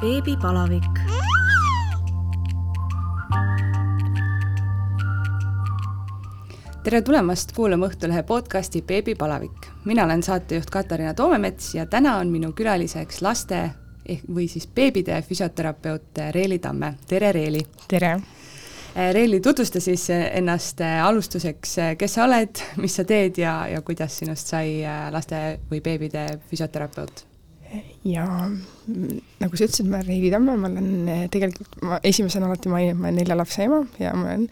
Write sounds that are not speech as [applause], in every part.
beebipalavik. tere tulemast kuulama Õhtulehe podcasti Beebipalavik. mina olen saatejuht Katariina Toomemets ja täna on minu külaliseks laste ehk või siis beebide füsioterapeut Reeli Tamme. tere, Reeli! tere! Reeli, tutvusta siis ennast alustuseks, kes sa oled, mis sa teed ja, ja kuidas sinust sai laste või beebide füsioterapeut? Ja nagu sa ütlesid, ma olen Reili Tamme, ma olen eh, tegelikult, ma esimesena alati mainin, ma olen nelja lapse ema ja ma olen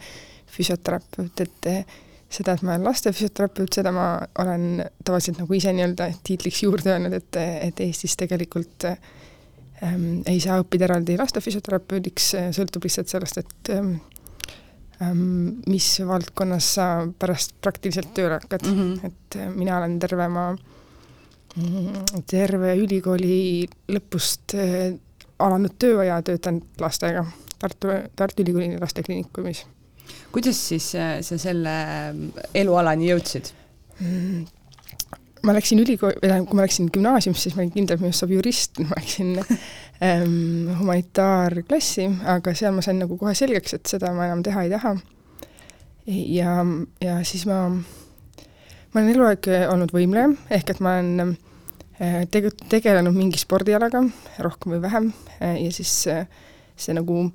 füsioterapeut, et eh, seda, et ma olen laste füsioterapeut, seda ma olen tavaliselt nagu ise nii-öelda tiitliks juurde öelnud, et, et Eestis tegelikult ähm, ei saa õppida eraldi laste füsioterapeudiks, sõltub lihtsalt sellest, et ähm, mis valdkonnas sa pärast praktiliselt tööle hakkad mm, -hmm. et mina olen terve oma terve ülikooli lõpust eh, alanud tööaja töötanud lastega Tartu, Tartu Ülikooli lastekliinikumis. kuidas siis eh, sa selle eh, elualani jõudsid mm,? ma läksin ülikooli, või tähendab, kui ma läksin gümnaasiumisse, siis ma olin kindel, et minust saab jurist, [laughs] ma läksin ähm, humanitaarklassi, aga seal ma sain nagu kohe selgeks, et seda ma enam teha ei taha. ja, ja siis ma ma olen eluaeg olnud võimleja, ehk et ma olen äh, tege-, tegelenud mingi spordialaga, rohkem või vähem, äh, ja siis äh, see nagu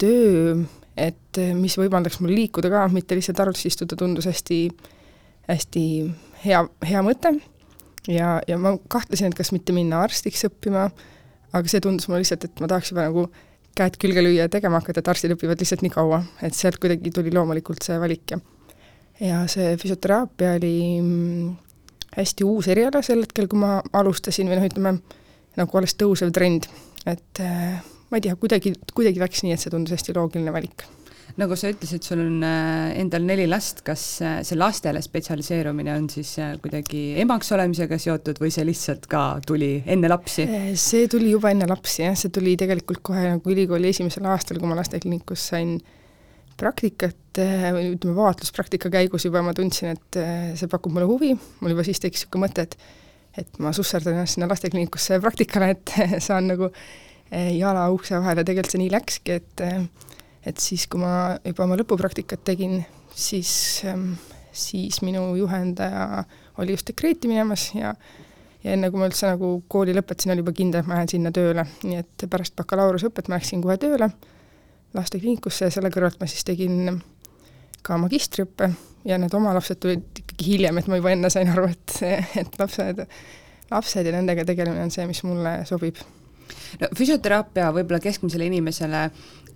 töö, et mis võimaldaks mul liikuda ka, mitte lihtsalt arvutis istuda, tundus hästi, hästi hea, hea mõte. Ja, ja ma kahtlesin, et kas mitte minna arstiks õppima, aga see tundus mulle lihtsalt, et ma tahaks juba nagu käed külge lüüa ja tegema hakata, et arstid õpivad lihtsalt nii kaua, et sealt kuidagi tuli loomulikult see valik ja ja see füsioteraapia oli mm, hästi uus eriala sel hetkel, kui ma alustasin või noh, ütleme nagu alles tõusev trend, et äh, ma ei tea, kuidagi, kuidagi läks nii, et see tundus hästi loogiline valik nagu sa ütlesid, sul on äh, endal neli last, kas äh, see lastele spetsialiseerumine on siis kuidagi emaks olemisega seotud või see lihtsalt ka tuli enne lapsi? see tuli juba enne lapsi jah, see tuli tegelikult kohe nagu ülikooli esimesel aastal, kui ma lastekliinikus sain praktikat eh, või ütleme, vaatluspraktika käigus juba ma tundsin, et eh, see pakub mulle huvi, mul juba siis tekkis niisugune mõte, et et ma susserdan ennast sinna lastekliinikusse praktikale, et [laughs] saan nagu eh, jala ukse vahele, tegelikult see nii läkski, et et siis, kui ma juba oma lõpupraktikat tegin, siis, siis minu juhendaja oli just dekreeti minemas ja ja enne, kui ma üldse nagu kooli lõpetasin, oli juba kindel, et ma lähen sinna tööle, nii et pärast bakalaureuseõpet ma läksin kohe tööle lastekliinikusse ja selle kõrvalt ma siis tegin ka magistriõppe ja need oma lapsed tulid ikkagi hiljem, et ma juba enne sain aru, et, et lapsed, lapsed ja nendega tegelemine on see, mis mulle sobib. no füsioteraapia võib-olla keskmisele inimesele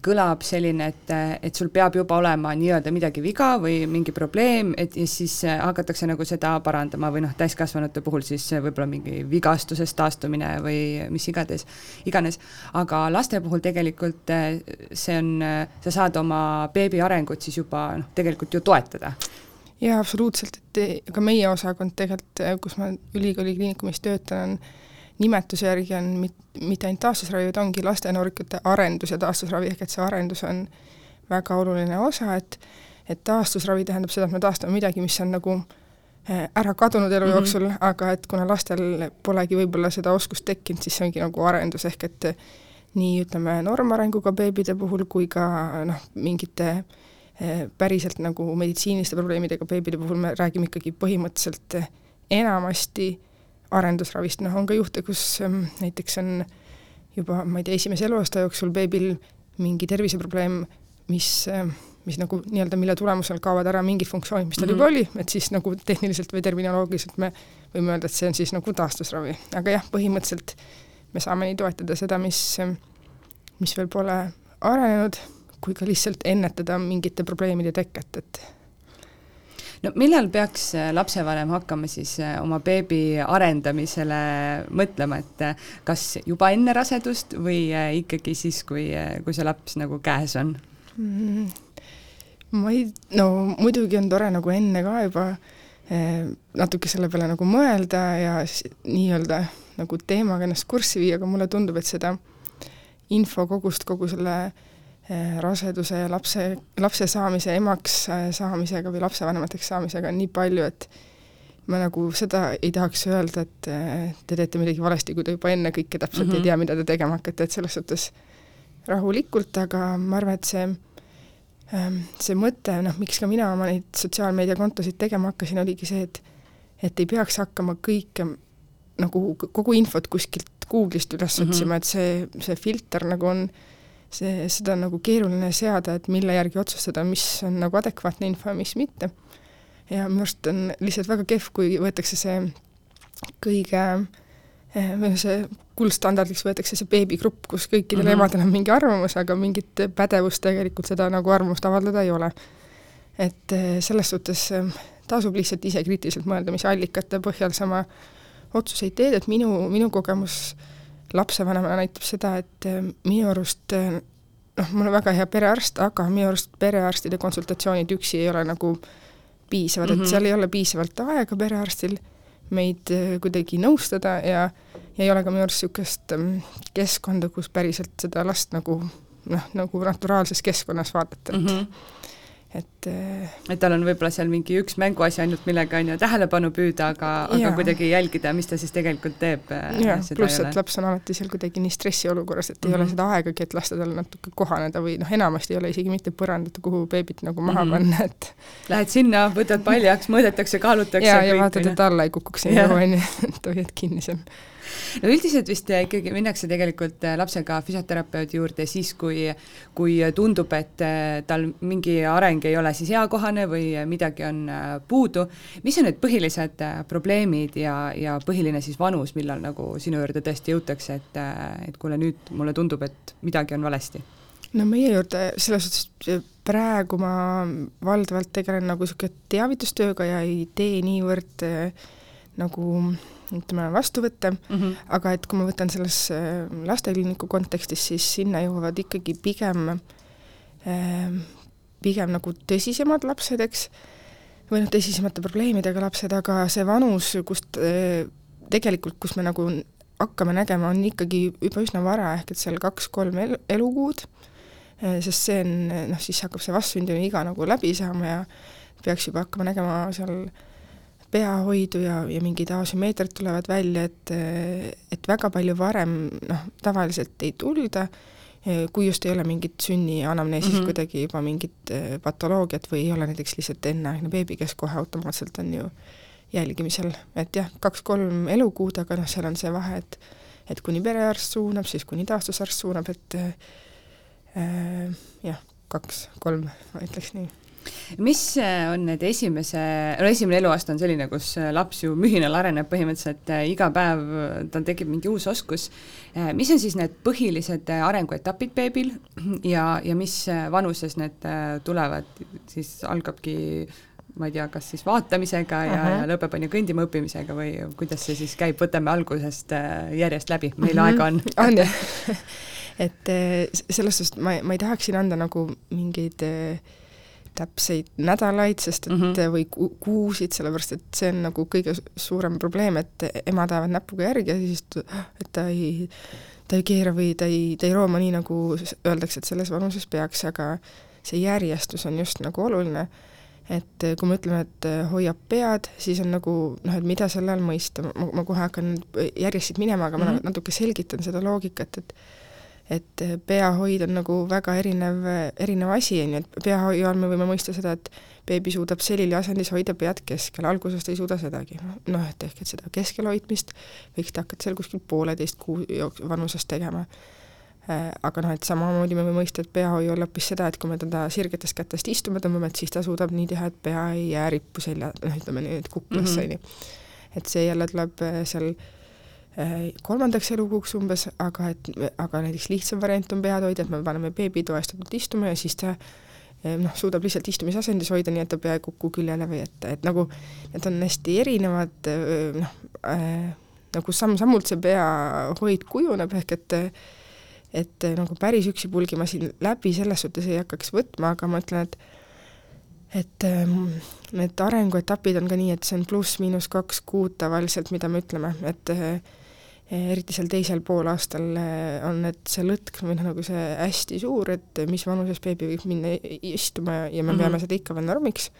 kõlab selline, et, et sul peab juba olema nii-öelda midagi viga või mingi probleem, et ja siis hakatakse nagu seda parandama või noh, täiskasvanute puhul siis võib-olla mingi vigastusest taastumine või mis igatahes, iganes. aga laste puhul tegelikult eh, see on, sa saad oma beebi arengut siis juba noh, tegelikult ju toetada jaa, absoluutselt, et ka meie osakond tegelikult, kus ma ülikooli kliinikumis töötan, on nimetuse järgi on mit-, mitte ainult taastusravi, vaid ongi laste ja noorukite arendus ja taastusravi, ehk et see arendus on väga oluline osa, et et taastusravi tähendab seda, et me taastame midagi, mis on nagu eh, ära kadunud elu mm -hmm. jooksul, aga et kuna lastel polegi võib-olla seda oskust tekkinud, siis see ongi nagu arendus, ehk et nii ütleme, normarenguga beebide puhul kui ka noh, mingite eh, päriselt nagu meditsiiniliste probleemidega beebide puhul me räägime ikkagi põhimõtteliselt enamasti arendusravist, noh on ka juhte, kus ähm, näiteks on juba, ma ei tea, esimese eluaasta jooksul beebil mingi terviseprobleem, mis, ähm, mis nagu nii-öelda, mille tulemusel kaovad ära mingid funktsioonid, mis tal mm -hmm. juba oli, et siis nagu tehniliselt või terminoloogiliselt me võime öelda, et see on siis nagu taastusravi. aga jah, põhimõtteliselt me saame nii toetada seda, mis, ähm, mis veel pole arenenud, kui ka lihtsalt ennetada mingite probleemide teket, et no millal peaks äh, lapsevanem hakkama siis äh, oma beebi arendamisele mõtlema, et äh, kas juba enne rasedust või ikkagi siis, kui, kui see laps nagu käes on mm,? ma ei, no muidugi on tore nagu enne ka juba natuke selle peale nagu mõelda ja nii-öelda nagu teemaga ennast kurssi viia, aga mulle tundub, et seda infokogust kogu selle äh, raseduse ja lapse, lapse saamise emaks eh, saamisega või lapsevanemateks saamisega on nii palju, et ma nagu seda ei tahaks öelda, et äh, te teete midagi valesti, kui te juba enne kõike täpselt mm -hmm. ei mhm. tea, mida te tegema hakkate, et selles suhtes rahulikult, aga ma arvan, et see ähm, see mõte, noh, miks ka mina oma neid sotsiaalmeediakontosid tegema hakkasin, oligi see, et et ei peaks hakkama kõike nagu kogu infot kuskilt Google'ist üles mm -hmm. otsima, et see, see filter nagu on, see, seda on nagu keeruline seada, et mille järgi otsustada, mis on nagu adekvaatne info ja mis mitte ja minu arust on lihtsalt väga kehv, kui võetakse see kõige eh, või see kuldstandardiks võetakse see beebigrupp, kus kõikidel mm -hmm. emadel on mingi arvamus, aga mingit pädevust tegelikult seda nagu arvamust avaldada ei ole. et eh, selles suhtes eh, tasub lihtsalt ise kriitiliselt mõelda, mis allikate põhjal sa oma otsuseid teed, et minu, minu kogemus lapsevanemana näitab seda, et minu arust noh, mul on väga hea perearst, aga minu arust perearstide konsultatsioonid üksi ei ole nagu äh, piisavad mm, -hmm. et mhm. seal ei ole piisavalt aega perearstil meid äh, kuidagi nõustada ja ja ei ole ka minu arust niisugust ähm, keskkonda, kus päriselt seda last nagu noh, nagu naturaalses keskkonnas vaadata, et mm -hmm et äh, et tal on võib-olla seal mingi üks mänguasi ainult, millega on ju tähelepanu püüda, aga, aga kuidagi jälgida, mis ta siis tegelikult teeb. Äh, pluss, et laps on alati seal kuidagi nii stressiolukorras, et mm -hmm. ei ole mhm. seda aegagi, et lasta tal natuke kohaneda või noh, enamasti ei ole isegi mitte põrandat, kuhu beebit nagu maha mm -hmm. panna, et Lähed sinna, võtad paljaks, mõõdetakse, kaalutakse ja, ja vaatad, et alla ei kukuks nii kaua, on ju, [laughs] et hoiad kinni seal [laughs] no üldiselt vist ikkagi minnakse tegelikult äh, lapsega füsioterapeudi juurde siis, kui, kui tundub, et äh, tal mingi areng ei ole siis eakohane või midagi on äh, puudu. mis on need põhilised probleemid ja, ja põhiline siis vanus, millal nagu sinu juurde tõesti jõutakse, et, et kuule, nüüd mulle tundub, et midagi on valesti? no meie juurde selles suhtes praegu ma valdavalt tegelen nagu niisugune teavitustööga ja ei tee niivõrd äh, nagu ütleme, vastuvõtte mm, -hmm. aga et kui ma võtan selles äh, lastekliiniku kontekstis, siis sinna jõuavad ikkagi pigem äh,, pigem nagu tõsisemad lapsed, eks, või noh, tõsisemate probleemidega lapsed, aga see vanus, kust äh, tegelikult, kus me nagu hakkame nägema, on ikkagi juba üsna vara, ehk et seal kaks-kolm elu, elukuud, äh, sest see on, noh, siis hakkab see vastsündinu iga nagu läbi saama ja peaks juba hakkama nägema seal äh, peahoidu ja, ja mingid asümmeetriad tulevad välja, et, et väga palju varem noh, tavaliselt ei tulda, kui just ei ole mingit sünnianamneesis mm -hmm. kuidagi juba mingit eh, patoloogiat või ei ole näiteks lihtsalt enneaegne beebi, kes kohe automaatselt on ju jälgimisel, et jah, kaks-kolm elukuud, aga noh, seal on see vahe, et et kuni perearst suunab, siis kuni taastusarst suunab, et äh, jah, kaks-kolm, ma ütleks nii mis äh, on need esimese, no esimene eluaasta on selline, kus äh, laps ju mühinal areneb põhimõtteliselt äh, iga päev, tal tekib mingi uus oskus. mis on siis need põhilised arenguetapid beebil [clears throat] ja, ja mis vanuses need tulevad, siis algabki ma ei tea, kas siis vaatamisega ja, -huh. ja lõpeb on ju kõndima õppimisega või kuidas see siis käib, võtame algusest järjest läbi, meil mhm. -huh. aega on. [laughs] on jah [laughs] et selles suhtes ma, ma ei tahaks siin anda nagu mingeid äh, täpseid nädalaid, sest et mm -hmm. või ku-, kuusid, sellepärast et see on nagu kõige suurem probleem, et emad ajavad näpuga järgi ja siis et ta ei, ta ei keera või ta ei, ta ei rooma nii, nagu öeldakse, et selles vanuses peaks, aga see järjestus on just nagu oluline, et kui me ütleme, et hoiab pead, siis on nagu noh, et mida selle all mõista, ma, ma kohe hakkan järjest siit minema, aga mm -hmm. ma natuke selgitan seda loogikat, et et peahoid on nagu väga erinev, erinev asi, on ju, et peahoiu all me võime mõista seda, et beebi suudab selili asendis hoida pead keskel, alguses ta ei suuda sedagi. noh, et ehk et seda keskel hoidmist võiks ta hakata seal kuskil pooleteist kuu vanusest tegema. Äh, aga noh, et samamoodi me võime mõista, et peahoiu all hoopis seda, et kui me teda sirgetest kätest istuma tõmbame, et siis ta suudab nii teha, et pea ei jää rippu selja, noh ütleme nii, et kuklasse, mhm. on ju. et see jälle tuleb äh, seal Äh, kolmandaks elukuuks umbes, aga et, aga näiteks lihtsam variant on pead hoida, et me paneme beebi toestatult istuma ja siis ta äh, noh, suudab lihtsalt istumisasendis hoida, nii et ta pea ei kuku küljele või ette, et nagu need on hästi erinevad äh, noh äh,, nagu samm-sammult see peahoid kujuneb, ehk et et nagu päris üksi pulgi ma siin läbi selles suhtes ei hakkaks võtma, aga ma ütlen, et et ähm, need arenguetapid on ka nii, et see on pluss-miinus kaks kuud tavaliselt, mida me ütleme, et äh, eriti seal teisel poolaastal eh, on, et see lõtk või noh, nagu see hästi suur, et mis vanuses beebi võib minna istuma ja, me mm -hmm. peame seda ikka veel normiks.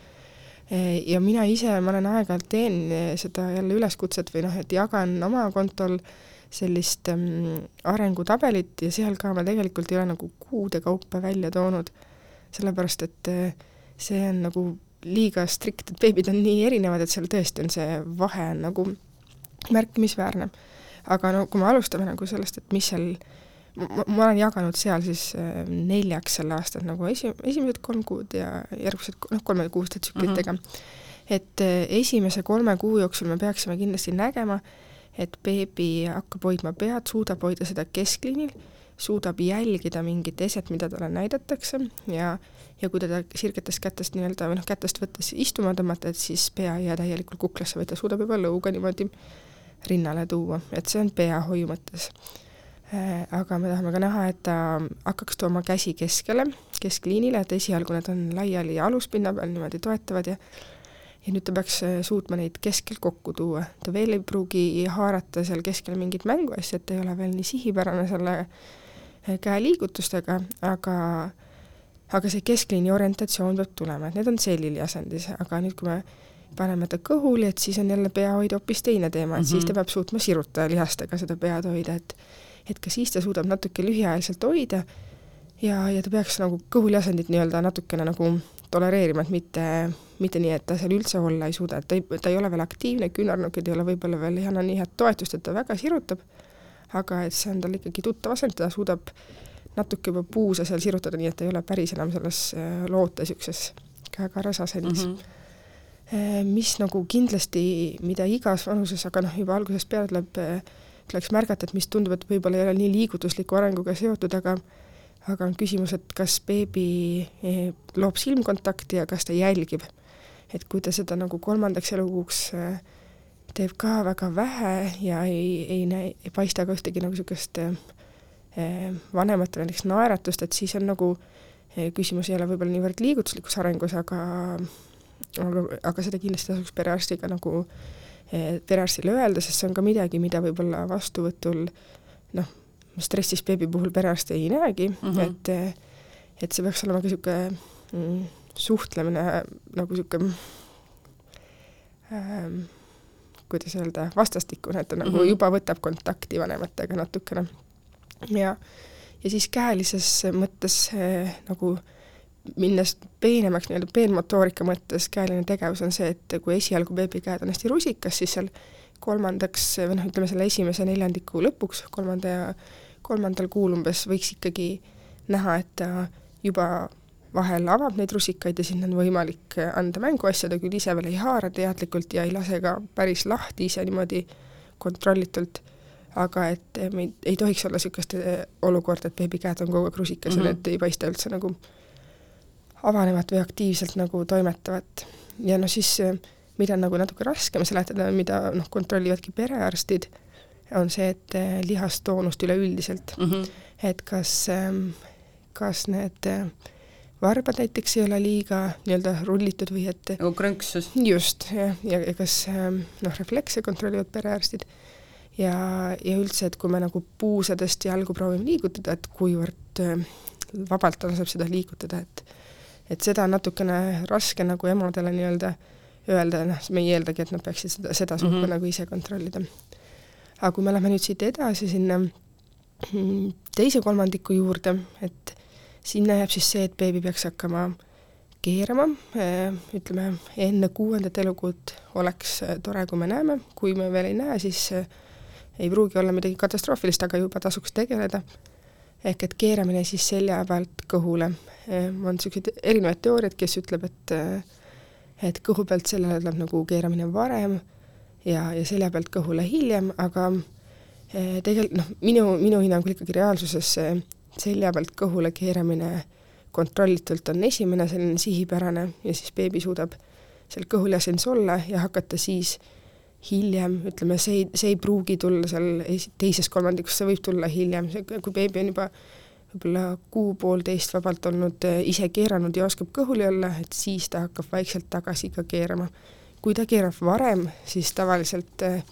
ja mina ise, ma olen aeg-ajalt teen seda jälle üleskutset või noh, et jagan oma kontol sellist ähm, arengutabelit ja seal ka ma tegelikult ei ole nagu kuude kaupa välja toonud, sellepärast et see on nagu liiga strikt, et beebid on nii erinevad, et seal tõesti on see vahe nagu märkimisväärne. Aga no kui me alustame nagu sellest, et mis seal ma, ma olen jaganud seal siis äh, neljaks sel aastal nagu esi, esimesed kolm kuud ja järgmised noh, kolmekuuste tsüklitega mm. -hmm. et äh, esimese kolme kuu jooksul me peaksime kindlasti nägema, et beebi hakkab hoidma pead, suudab hoida seda keskliinil, suudab jälgida mingit eset, mida talle näidatakse ja ja kui teda sirgetest kätest nii-öelda või noh, kätest võttes istuma tõmmata, et siis pea ei jää täielikult kuklasse, vaid ta suudab juba lõuga niimoodi rinnale tuua, et see on peahoiu mõttes Äh, aga me tahame ka näha, et ta hakkaks tooma käsi keskele, keskliinile, et esialgu need on laiali aluspinna peal niimoodi toetavad ja ja nüüd ta peaks äh, suutma neid keskel kokku tuua. ta veel ei pruugi haarata seal keskel mingit mänguasja, et ta ei ole veel nii sihipärane selle äh, käeliigutustega, aga aga see keskliini orientatsioon peab tulema, et need on sellili asendis, aga nüüd, kui me paneme ta kõhuli, et siis on jälle peahoid hoopis teine teema, et mm -hmm. siis ta peab suutma sirutada lihastega seda pead hoida, et et ka siis ta suudab natuke lühiajaliselt hoida ja, ja ta peaks nagu kõhuliasendit nii-öelda natukene nagu tolereerima, et mitte, mitte nii, et ta seal üldse olla ei suuda, et ta ei, ta ei ole veel aktiivne, küünarnukid ei ole võib-olla veel, ei anna nii head toetust, et ta väga sirutab, aga et see on tal ikkagi tuttav asend, ta suudab natuke juba puusa seal sirutada, nii et ta ei ole päris enam selles äh, loote niisuguses käekarras asendis mm. -hmm mis nagu kindlasti, mida igas vanuses, aga noh, juba algusest peale tuleb äh, tuleks märgata, et mis tundub, et võib-olla ei ole nii liigutusliku arenguga seotud, aga aga on küsimus, et kas beebi eh, loob silmkontakti ja kas ta jälgib. et kui ta seda nagu kolmandaks elukuuks teeb ka väga vähe ja ei, ei näe, ei paista ka ühtegi nagu niisugust vanematele näiteks naeratust, et siis on nagu küsimus ei ole võib-olla niivõrd liigutuslikus arengus, aga aga, aga seda kindlasti tasuks perearstiga nagu äh, perearstile öelda, sest see on ka midagi, mida võib-olla vastuvõtul noh, stressis beebi puhul perearst ei näegi mm, -hmm. et et see peaks olema ka niisugune mm, suhtlemine nagu niisugune ähm, kuidas öelda, vastastikune, et ta nagu mm -hmm. juba võtab kontakti vanematega natukene. ja, ja siis käelises mõttes äh, nagu äh, minnes peenemaks nii-öelda peenmotoorika mõttes käeline tegevus on see, et kui esialgu beebi käed on hästi rusikas, siis seal kolmandaks või noh, ütleme selle esimese neljandiku lõpuks, kolmanda ja kolmandal kuul umbes võiks ikkagi näha, et ta juba vahel avab neid rusikaid ja sinna on võimalik anda mänguasja, ta küll ise veel ei haara teadlikult ja ei lase ka päris lahti ise niimoodi kontrollitult, aga et me ei, ei tohiks olla niisugust olukorda, et beebi käed on kogu aeg rusikas mm -hmm. ja need ei paista üldse nagu avanevat või aktiivselt nagu toimetavat. ja noh, siis mida on nagu natuke raskem seletada, mida noh, kontrollivadki perearstid, on see, et eh, lihastoonust üleüldiselt mm, -hmm. et kas, ehm, kas need eh, varbad näiteks ei ole liiga nii-öelda rullitud või et nagu krõnksus. just, jah, ja, ja kas ehm, noh, reflekse kontrollivad perearstid ja, ja üldse, et kui me nagu puusadest jalgu proovime liigutada, et kuivõrd ehm, vabalt laseb seda liigutada, et et seda on natukene raske nagu emadele nii-öelda öelda, noh, me ei eeldagi, et nad peaksid seda, seda suutma mm -hmm. nagu ise kontrollida. aga kui me läheme nüüd siit edasi sinna mm, teise kolmandiku juurde, et sinna jääb siis see, et beebi peaks hakkama keerama, eh, ütleme enne kuuendat elukuud oleks eh, tore, kui me näeme, kui me veel ei näe, siis eh, ei pruugi olla midagi katastroofilist, aga juba tasuks tegeleda ehk et keeramine siis selja pealt kõhule. Ehm, on niisuguseid erinevaid teooriaid, kes ütleb, et et kõhu pealt seljale tuleb nagu keeramine varem ja, ja selja pealt kõhule hiljem, aga eh, tegelikult noh, minu, minu hinnangul ikkagi reaalsuses see selja pealt kõhule keeramine kontrollitult on esimene selline sihipärane ja siis beebi suudab seal kõhul ja sees olla ja hakata siis äh, hiljem, ütleme, see ei, see ei pruugi tulla seal teises kolmandikus, see võib tulla hiljem, kui beebi on juba võib-olla kuu-poolteist vabalt olnud äh, ise keeranud ja oskab kõhuli olla, et siis ta hakkab vaikselt tagasi ka keerama. kui ta keerab varem, siis tavaliselt äh,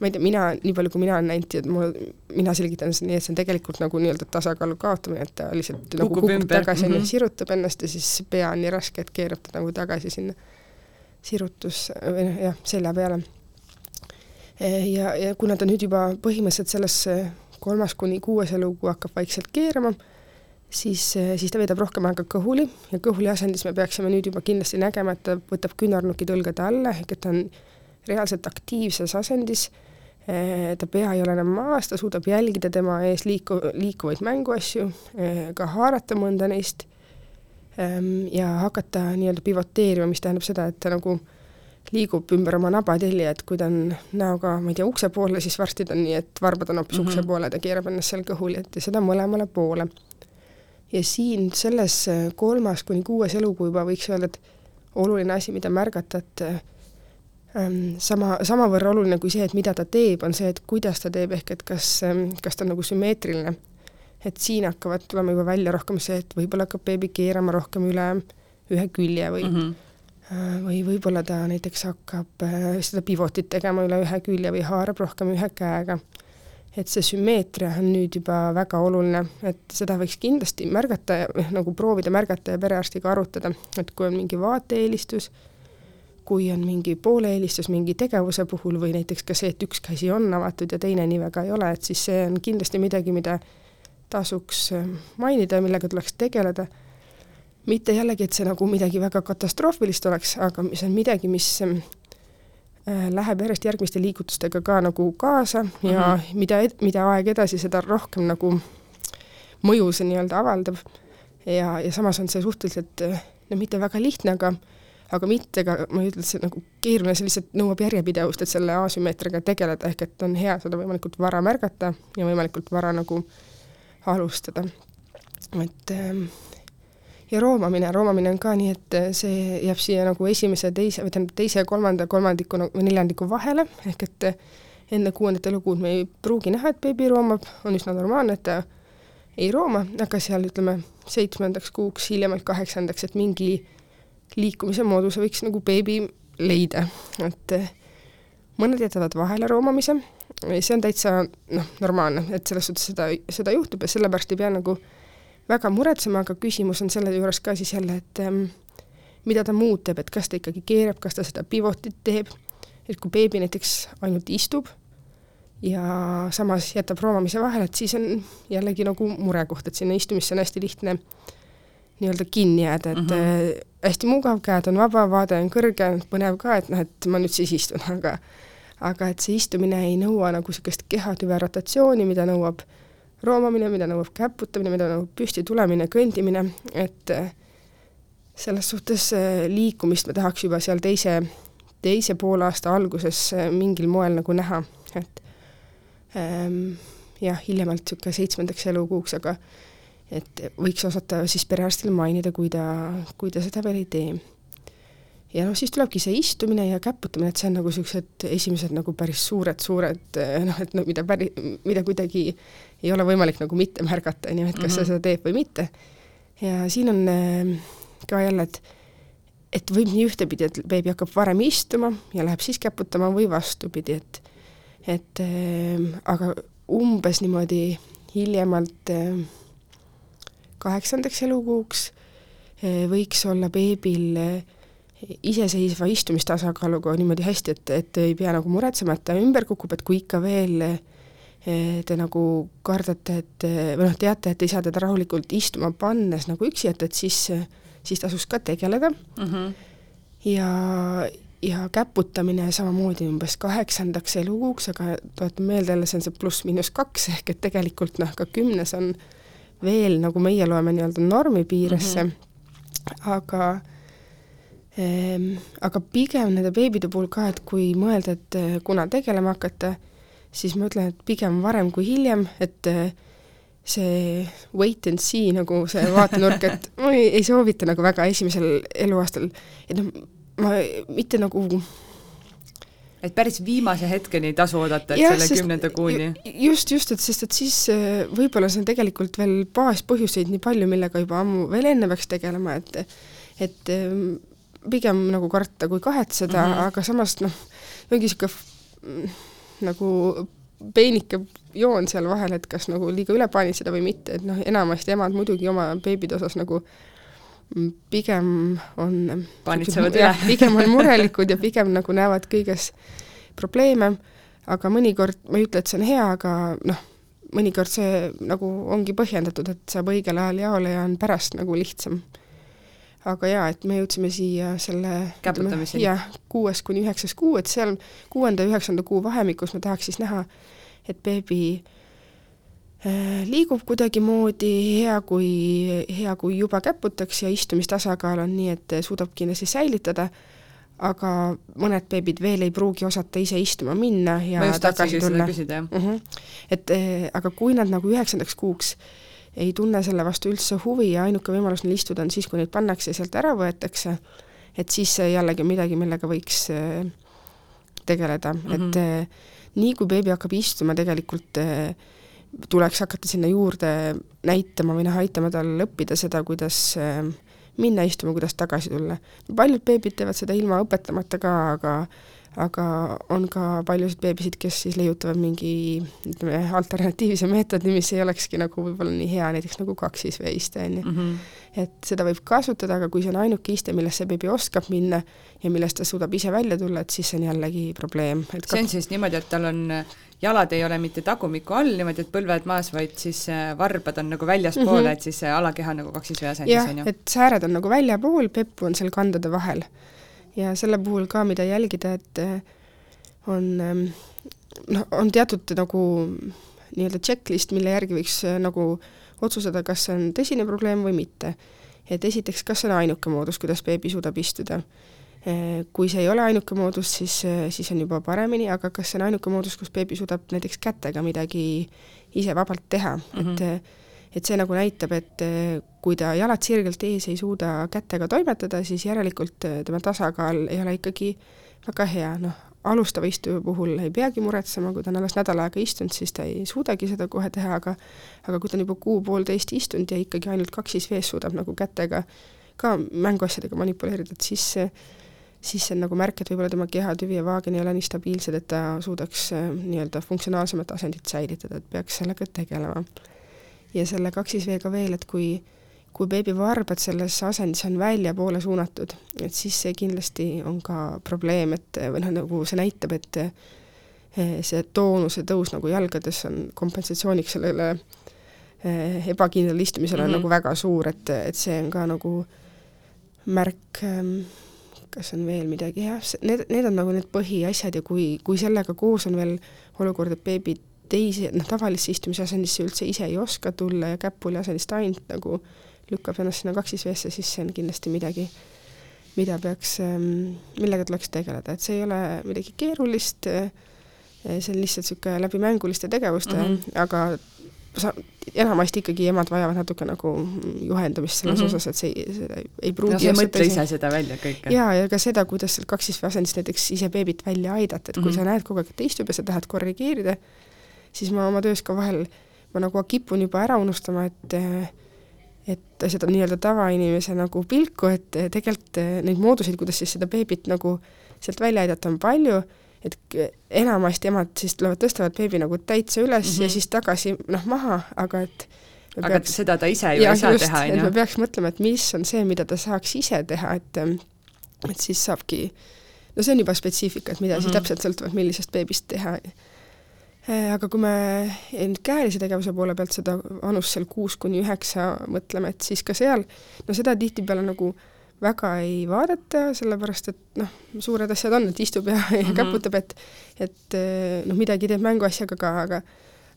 ma ei tea, mina, nii palju kui mina olen näinud, et mul, mina selgitan seda nii, et see on tegelikult nagu nii-öelda tasakaalu kaotamine, et ta lihtsalt kukub nagu kukub tagasi mm, -hmm. sirutab ennast ja siis pea on nii raske, et keerab ta nagu tagasi sinna sirutus või noh, jah, selja peale. Ja, ja kuna ta nüüd juba põhimõtteliselt sellesse kolmas kuni kuues elukuu hakkab vaikselt keerama, siis, siis ta veedab rohkem aega kõhuli ja kõhuli asendis me peaksime nüüd juba kindlasti nägema, et ta võtab küünarnukid õlgade alla, ehk et ta on reaalselt aktiivses asendis, ta pea ei ole enam maas, ta suudab jälgida tema ees liiku-, liikuvaid mänguasju, ka haarata mõnda neist ehm, ja hakata nii-öelda pivoteerima, mis tähendab seda, et ta nagu liigub ümber oma nabatelli, et kui ta on näoga, ma ei tea, ukse poole, siis varsti ta on nii, et varbad on hoopis mm -hmm. ukse poole, ta keerab ennast seal kõhuli, et ja seda mõlemale poole ja siin selles äh, kolmas kuni kuues elukuu juba võiks öelda, et oluline asi, mida märgata, et ähm, sama, samavõrra oluline kui see, et mida ta teeb, on see, et kuidas ta teeb, ehk et kas ähm,, kas ta on nagu sümmeetriline. et siin hakkavad tulema juba välja rohkem see, et võib-olla hakkab beebi keerama rohkem üle ühe külje või mm, -hmm. Või võib-olla ta näiteks hakkab äh, seda pivotit tegema üle ühe külje või haarab rohkem ühe käega et see sümmeetria on nüüd juba väga oluline, et seda võiks kindlasti märgata ja nagu proovida märgata ja perearstiga arutada, et kui on mingi vaateeelistus, kui on mingi pooleelistus mingi tegevuse puhul või näiteks ka see, et üks käsi on avatud ja teine nii väga ei ole, et siis see on kindlasti midagi, mida tasuks äh, mainida ja millega tuleks tegeleda. Mitte jällegi, et see nagu midagi väga katastroofilist oleks, aga see on midagi, mis Äh, läheb järjest järgmiste liigutustega ka nagu kaasa ja mm -hmm. mida, mida aeg edasi, seda rohkem nagu mõju see nii-öelda avaldab. ja, ja samas on see suhteliselt no mitte väga lihtne, aga aga mitte ka, ma ei ütle, et see nagu keeruline, see lihtsalt nõuab järjepidevust, et selle asümmeetriaga tegeleda, ehk et on hea seda võimalikult vara märgata ja võimalikult vara nagu alustada. et ähm, ja roomamine, roomamine on ka nii, et äh, see jääb siia nagu esimese, teise, või tähendab teise ja kolmanda kolmandiku või neljandiku vahele, ehk et äh, enne kuuendat elukuud me ei pruugi näha, et beebi roomab, on üsna normaalne, et ta ei rooma, aga seal ütleme seitsmendaks kuuks, hiljemalt kaheksandaks, et mingi liikumise mooduse võiks nagu beebi leida, et äh, mõned jätavad vahele roomamise, see on täitsa noh, normaalne, et selles suhtes seda, seda juhtub ja sellepärast ei pea nagu äh, väga muretsema, aga küsimus on selle juures ka siis jälle, et ähm, mida ta muud teeb, et kas ta ikkagi keerab, kas ta seda pivotit teeb, et kui beebi näiteks ainult istub ja samas jätab roomamise vahele, et siis on jällegi nagu murekoht, et sinna istumisse on hästi lihtne nii-öelda kinni jääda, et mm -hmm. hästi mugav, käed on vaba, vaade on kõrge, põnev ka, et noh, et ma nüüd siis istun, [laughs] aga aga et see istumine ei nõua nagu niisugust kehatüve rotatsiooni, mida nõuab äh, roomamine, mida nõuab käputamine, mida nõuab püsti tulemine, kõndimine, et äh, selles suhtes äh, liikumist me tahaks juba seal teise, teise poolaasta alguses äh, mingil moel nagu näha, et ähm, jah, hiljemalt niisugune seitsmendaks elukuuks, aga et võiks osata siis perearstil mainida, kui ta, kui ta seda veel ei tee ja noh, siis tulebki see istumine ja käputamine, et see on nagu niisugused esimesed nagu päris suured-suured noh, et no mida päri-, mida kuidagi ei ole võimalik nagu mitte märgata, on ju, et kas mm -hmm. sa seda teed või mitte. ja siin on äh, ka jälle, et et võib nii ühtepidi, et beebi hakkab varem istuma ja läheb siis käputama või vastupidi, et et äh, aga umbes niimoodi hiljemalt äh, kaheksandaks elukuuks äh, võiks olla beebil äh, iseseisva istumistasakaaluga niimoodi hästi, et, et ei pea nagu muretsema, et ta ümber kukub, et kui ikka veel eh, te nagu kardate, et või noh, teate, et ei saa teda rahulikult istuma pannes nagu üksi jätta, et siis, siis tasuks ka tegeleda mm. -hmm. ja, ja käputamine samamoodi umbes kaheksandaks elukuuks, aga tuletan meelde jälle, see on see pluss-miinus kaks, ehk et tegelikult noh, ka kümnes on veel, nagu meie loeme nii-öelda normi piiresse mm, -hmm. aga aga pigem nende beebide puhul ka, et kui mõelda, et eh, kuna tegelema hakata, siis ma ütlen, et pigem varem kui hiljem, et eh, see wait and see nagu see vaatenurk, et [laughs] ma ei, ei soovita nagu väga esimesel eluaastal, et noh, ma mitte nagu et päris viimase hetkeni ei tasu oodata, et ja, selle kümnenda kuuni. just, just, et sest et siis eh, võib-olla see on tegelikult veel baaspõhjuseid nii palju, millega juba ammu veel enne peaks tegelema, et et ehm, pigem nagu karta kui kahetseda mm, -hmm. aga samas noh, ongi niisugune nagu peenike joon seal vahel, et kas nagu liiga üle paanitseda või mitte, et noh, enamasti emad muidugi oma beebide osas nagu pigem on paanitsevad üle? pigem on murelikud ja pigem nagu näevad kõiges probleeme, aga mõnikord, ma ei ütle, et see on hea, aga noh, mõnikord see nagu ongi põhjendatud, et saab õigel ajal jaole ja on pärast nagu lihtsam. Aga jaa, et me jõudsime siia selle käputamiseni. jah, kuues kuni üheksas kuu, et seal kuuenda-üheksanda kuu vahemikus me tahaks siis näha, et beebi äh, liigub kuidagimoodi, hea kui, hea kui juba käputakse ja istumistasakaal on nii, et suudab kindlasti säilitada aga mõned beebid veel ei pruugi osata ise istuma minna ja tagasi tulla. Mm -hmm. et eh, aga kui nad nagu üheksandaks kuuks ei tunne selle vastu üldse huvi ja ainuke võimalus neil istuda on siis, kui neid pannakse ja sealt ära võetakse, et siis see jällegi midagi, millega võiks eh, tegeleda mm, -hmm. et eh, nii kui beebi hakkab istuma, tegelikult eh, tuleks hakata sinna juurde näitama või noh, aitama tal õppida seda, kuidas minna istuma, kuidas tagasi tulla. paljud beebid teevad seda ilma õpetamata ka, aga aga on ka paljusid beebisid, kes siis leiutavad mingi ütleme, alternatiivse meetodi, mis ei olekski nagu võib-olla nii hea, näiteks nagu kaksisveeiste, on ju. Mhm. et seda võib kasutada, aga kui see on ainuke iste, millest see beebi oskab minna ja millest ta suudab ise välja tulla, et siis see on jällegi probleem. see on siis niimoodi, et tal on jalad ei ole mitte tagumiku all niimoodi, et põlved maas, vaid siis äh, varbad on nagu väljaspoole mm, -hmm. et siis alakeha nagu kaksisvee asendis, on ju? et sääred on nagu väljapool, peppu on seal kandade vahel. Ja selle puhul ka, mida jälgida, et äh, on ähm, noh, on teatud nagu nii-öelda checklist, mille järgi võiks äh, nagu otsustada, kas see on tõsine probleem või mitte. et esiteks, kas see on ainuke moodus, kuidas beebi suudab istuda Äh, kui see ei ole ainuke moodus, siis, siis on juba paremini, aga kas see on ainuke moodus, kus beebi suudab näiteks kätega midagi ise vabalt teha mm, -hmm. et et see nagu näitab, et kui ta jalad sirgelt ees ei suuda kätega toimetada, siis järelikult tema tasakaal ei ole ikkagi väga hea, noh, alustava istuja puhul ei peagi muretsema, kui ta on alles nädal aega istunud, siis ta ei suudagi seda kohe teha, aga aga kui ta on juba kuu-poolteist istunud ja ikkagi ainult kaksis vees suudab nagu kätega ka mänguasjadega manipuleerida, et siis siis see on nagu märk, et võib-olla tema kehatüvi ja vaagen ei ole nii stabiilsed, et ta suudaks äh, nii-öelda funktsionaalsemat asendit säilitada, et peaks sellega tegelema. Ja selle kaksisveega veel, et kui kui beebivarbad selles asendis on väljapoole suunatud, et siis see kindlasti on ka probleem, et või noh, nagu see näitab, et äh, see toonuse tõus nagu jalgades on kompensatsiooniks sellele äh, ebakindlale istumisele mm -hmm. nagu väga suur, et, et see on ka nagu märk ähm, kas on veel midagi, jah, need, need on nagu need põhiasjad ja kui, kui sellega koos on veel olukord, et beebi teisi, noh, tavalisse istumise asendisse üldse ise ei oska tulla ja käpuli asendist ainult nagu lükkab ennast sinna kaksisveesse, siis see on kindlasti midagi, mida peaks, ähm, millega tuleks tegeleda, et see ei ole midagi keerulist, äh, see on lihtsalt niisugune läbi mänguliste tegevuste mm, -hmm. aga sa, enamasti ikkagi emad vajavad natuke nagu juhendamist selles mm -hmm. osas, et see, see ei pruugi no sa ei mõtle ise seda välja kõike? jaa, ja ka seda, kuidas seal kaksisvee asendis näiteks ise beebit välja aidata, et kui mm -hmm. sa näed kogu aeg, et ta istub ja sa tahad korrigeerida, siis ma oma töös ka vahel, ma nagu kipun juba ära unustama, et et seda nii-öelda tavainimese nagu pilku, et tegelikult neid mooduseid, kuidas siis seda beebit nagu sealt välja aidata, on palju et enamasti emad siis tulevad, tõstavad beebi nagu täitsa üles mm -hmm. ja mhm. siis tagasi noh, maha, aga et aga peaks, seda ta ise ju ei saa teha, on ju. me peaks mõtlema, et mis on see, mida ta saaks ise teha, et et siis saabki, no see on juba spetsiifika, et mida mm -hmm. siis mhm. täpselt sõltuvalt millisest beebist teha. Äh, aga kui me nüüd käelise tegevuse poole pealt seda vanust seal kuus kuni üheksa mõtleme, et siis ka seal, no seda tihtipeale nagu äh, väga ei vaadata, sellepärast et noh, suured asjad on, et istub ja, [laughs] ja mm -hmm. käputab, et et noh, midagi teeb mänguasjaga ka, aga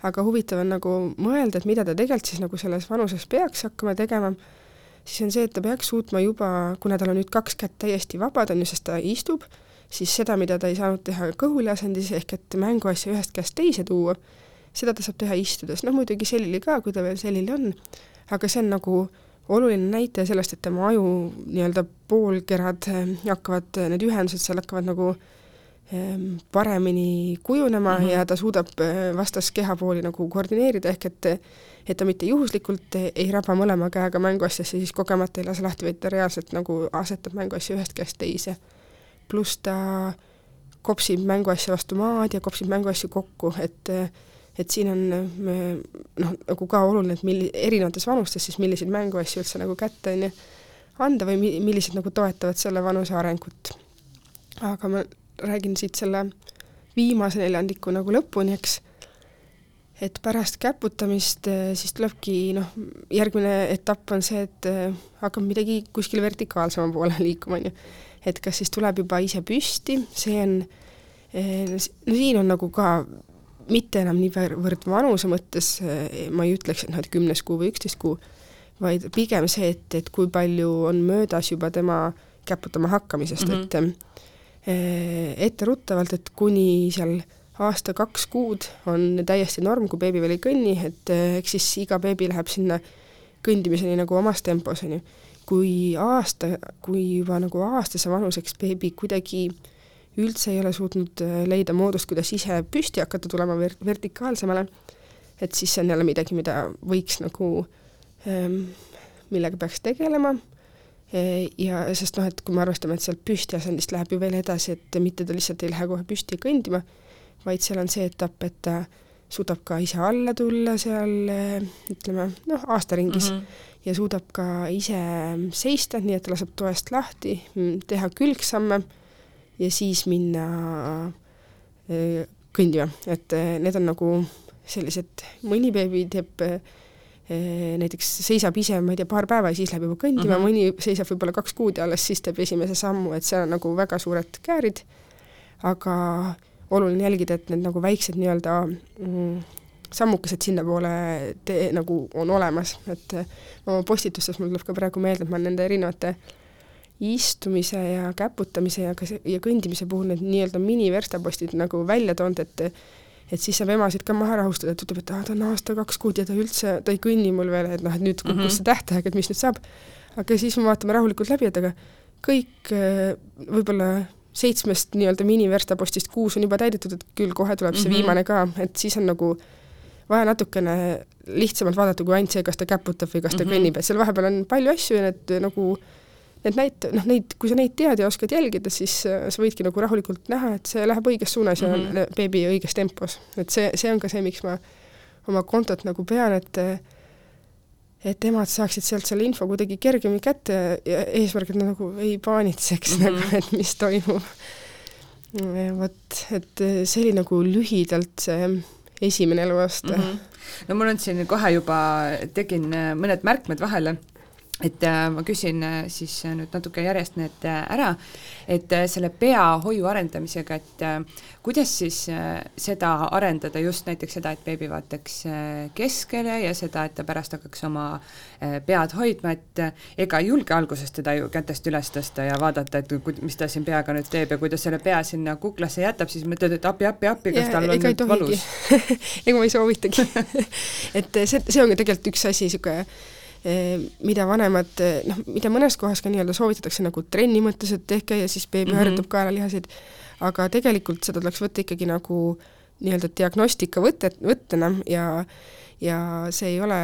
aga huvitav on nagu mõelda, et mida ta tegelikult siis nagu selles vanuses peaks hakkama tegema, siis on see, et ta peaks suutma juba, kuna tal on nüüd kaks kätt täiesti vabad, on ju, sest ta istub, siis seda, mida ta ei saanud teha kõhuli asendis, ehk et mänguasja ühest käest teise tuua, seda ta saab teha istudes, noh muidugi selili ka, kui ta veel selili on, aga see on nagu oluline näitaja sellest, et tema aju nii-öelda poolkerad eh, hakkavad, eh, need ühendused seal hakkavad nagu ehm, paremini kujunema mm -hmm. ja ta suudab eh, vastaskeha pooli nagu koordineerida, ehk et et ta mitte juhuslikult ei raba mõlema käega mänguasjasse, siis kogemata ei lase lahti, vaid ta reaalselt nagu asetab mänguasja ühest käest teise. Pluss ta kopsib mänguasja vastu maad ja kopsib mänguasju kokku, et et siin on noh, nagu ka oluline, et milli-, erinevates vanustes siis milliseid mänguasju üldse nagu kätte, on ju, anda või mi-, millised nagu toetavad selle vanuse arengut. aga ma räägin siit selle viimase neljandiku nagu lõpuni, eks, et pärast käputamist eh, siis tulebki noh, järgmine etapp on see, et eh, hakkab midagi kuskil vertikaalsema poole [laughs] liikuma, on ju. Et kas siis tuleb juba ise püsti, see on, eh, no siin on nagu ka mitte enam niivõrd vanuse mõttes, ma ei ütleks, et noh, et kümnes kuu või üksteist kuu, vaid pigem see, et, et kui palju on möödas juba tema käputama hakkamisest mm, -hmm. et eh, etteruttavalt, et kuni seal aasta-kaks kuud on täiesti norm, kui beebi veel ei kõnni, et eh, eks siis iga beebi läheb sinna kõndimiseni nagu omas tempos, on ju. Kui aasta, kui juba nagu aastase vanuseks beebi kuidagi üldse ei ole suutnud eh, leida moodust, kuidas ise püsti hakata tulema ver-, vertikaalsemale, et siis see on jälle midagi, mida võiks nagu äh, Ehm, millega peaks tegelema. E, ja sest noh, et kui me arvestame, et sealt püstiasendist läheb ju veel edasi, et mitte ta lihtsalt ei lähe kohe püsti kõndima, vaid seal on see etapp, et ta suudab ka ise alla tulla seal ütleme noh, aastaringis mm -hmm. ja suudab ka ise seista, nii et ta laseb toest lahti, teha külgsamme ja siis minna e, kõndima, et e, need on nagu sellised, mõni beebi teeb näiteks seisab ise, ma ei tea, paar päeva ja siis läheb juba kõndima mm, -hmm. mõni seisab võib-olla kaks kuud ja alles siis teeb esimese sammu, et seal on nagu väga suured käärid, aga oluline jälgida, et need nagu väiksed nii-öelda mm, sammukesed sinnapoole tee nagu on olemas, et oma postitustes mul tuleb ka praegu meelde, et ma nende erinevate istumise ja käputamise ja ka see, ja kõndimise puhul need nii-öelda miniverstapostid nagu välja toonud, et et siis saab emasid ka maha rahustada, et ütleb, et aa, ta on aasta-kaks kuud ja ta üldse, ta ei kõnni mul veel, et noh, et nüüd kukkus mm -hmm. see tähtaeg, et mis nüüd saab. aga siis me vaatame rahulikult läbi, et aga kõik äh, võib-olla seitsmest nii-öelda miniverstapostist kuus on juba täidetud, et küll kohe tuleb see mm -hmm. viimane ka, et siis on nagu vaja natukene lihtsamalt vaadata kui ainult see, kas ta käputab või kas ta mm -hmm. kõnnib, et seal vahepeal on palju asju ja need nagu need näit-, noh neid, kui sa neid tead ja oskad jälgida, siis äh, sa võidki nagu rahulikult näha, et see läheb õiges suunas mm -hmm. ja on beebi õiges tempos. et see, see on ka see, miks ma oma kontot nagu pean, et et emad saaksid sealt selle info kuidagi kergemini kätte ja eesmärk, et nad nagu ei paanitseks mm -hmm. nagu, et mis toimub. vot, et see oli nagu lühidalt see esimene eluaasta mm. -hmm. no mul on siin kohe juba, tegin mõned märkmed vahele et äh, ma küsin äh, siis äh, nüüd natuke järjest need ära, et selle peahoiu arendamisega, et kuidas siis seda arendada, just näiteks seda, et beebi vaataks keskele ja seda, et ta pärast hakkaks oma pead hoidma, et ega ei julge alguses teda ju kätest üles tõsta ja vaadata, et mis ta siin peaga nüüd teeb ja kui ta selle pea sinna kuklasse jätab, siis mõtled, et appi, appi, appi, kas tal on nüüd valus. [laughs] Ega ma ei soovitagi. [laughs] Et see, see on tegelikult üks asi, niisugune mida vanemad, eh, noh, mida mõnes kohas ka nii-öelda soovitatakse nagu trenni mõttes, et tehke ja siis beebi mm -hmm. harjutab kaelalihaseid, aga tegelikult seda tuleks võtta ikkagi nagu nii-öelda diagnostika võtet, võttena ja, ja see ei ole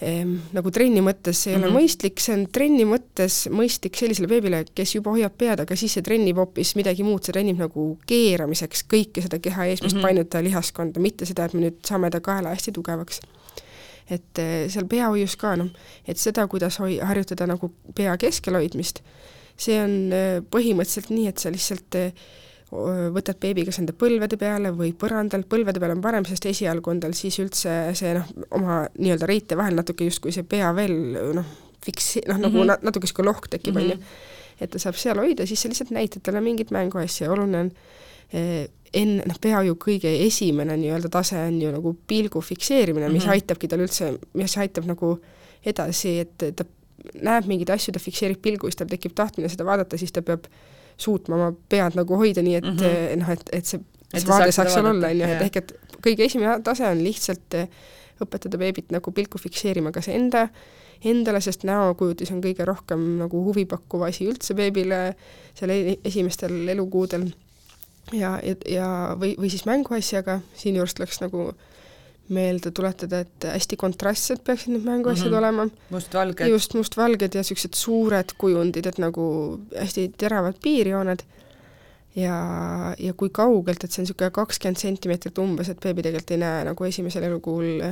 eh, nagu trenni mõttes see ei mm -hmm. ole mhm. mõistlik, see on trenni mõttes mõistlik sellisele beebile, kes juba hoiab pead, aga siis see trennib hoopis midagi muud, see trennib nagu keeramiseks kõike seda keha eesmist mm -hmm. painuta lihaskonda, mitte seda, et me nüüd saame ta kaela hästi tugevaks et eh, seal peahoius ka noh, et seda, kuidas hoi-, harjutada nagu pea keskel hoidmist, see on eh, põhimõtteliselt nii, et sa lihtsalt eh, võtad beebi kas enda põlvede peale või põrandal, põlvede peal on parem, sest esialgu on tal siis üldse see noh, oma nii-öelda reite vahel natuke justkui see pea veel noh, fiks-, noh nagu mm -hmm. natuke niisugune lohk tekib, on ju. Mhm. et ta saab seal hoida, siis sa lihtsalt näitad talle mingit mänguasja, oluline on enne, noh, peaaegu kõige esimene nii-öelda tase on ju nagu pilgu fikseerimine, mis mm -hmm. aitabki tal üldse, mis aitab nagu edasi, et ta näeb mingeid asju, ta fikseerib pilgu, siis tal tekib tahtmine seda vaadata, siis ta peab suutma oma pead nagu hoida nii, et mm -hmm. noh, et, et see, see vaade saaks seal olla, on ju, et ehk et kõige esimene tase on lihtsalt eh, õpetada beebit nagu pilku fikseerima kas enda, endale, sest näokujutis on kõige rohkem nagu huvipakkuv asi üldse beebile seal e-, esimestel elukuudel ja, ja, ja või, või siis mänguasjaga, siinjuures tuleks nagu meelde tuletada, et hästi kontrastsed peaksid need mänguasjad mm -hmm. olema. mustvalged. just, mustvalged ja niisugused suured kujundid, et nagu hästi teravad piirjooned ja, ja kui kaugelt, et see on niisugune kakskümmend sentimeetrit umbes, et beebi tegelikult ei näe nagu esimesel elukuul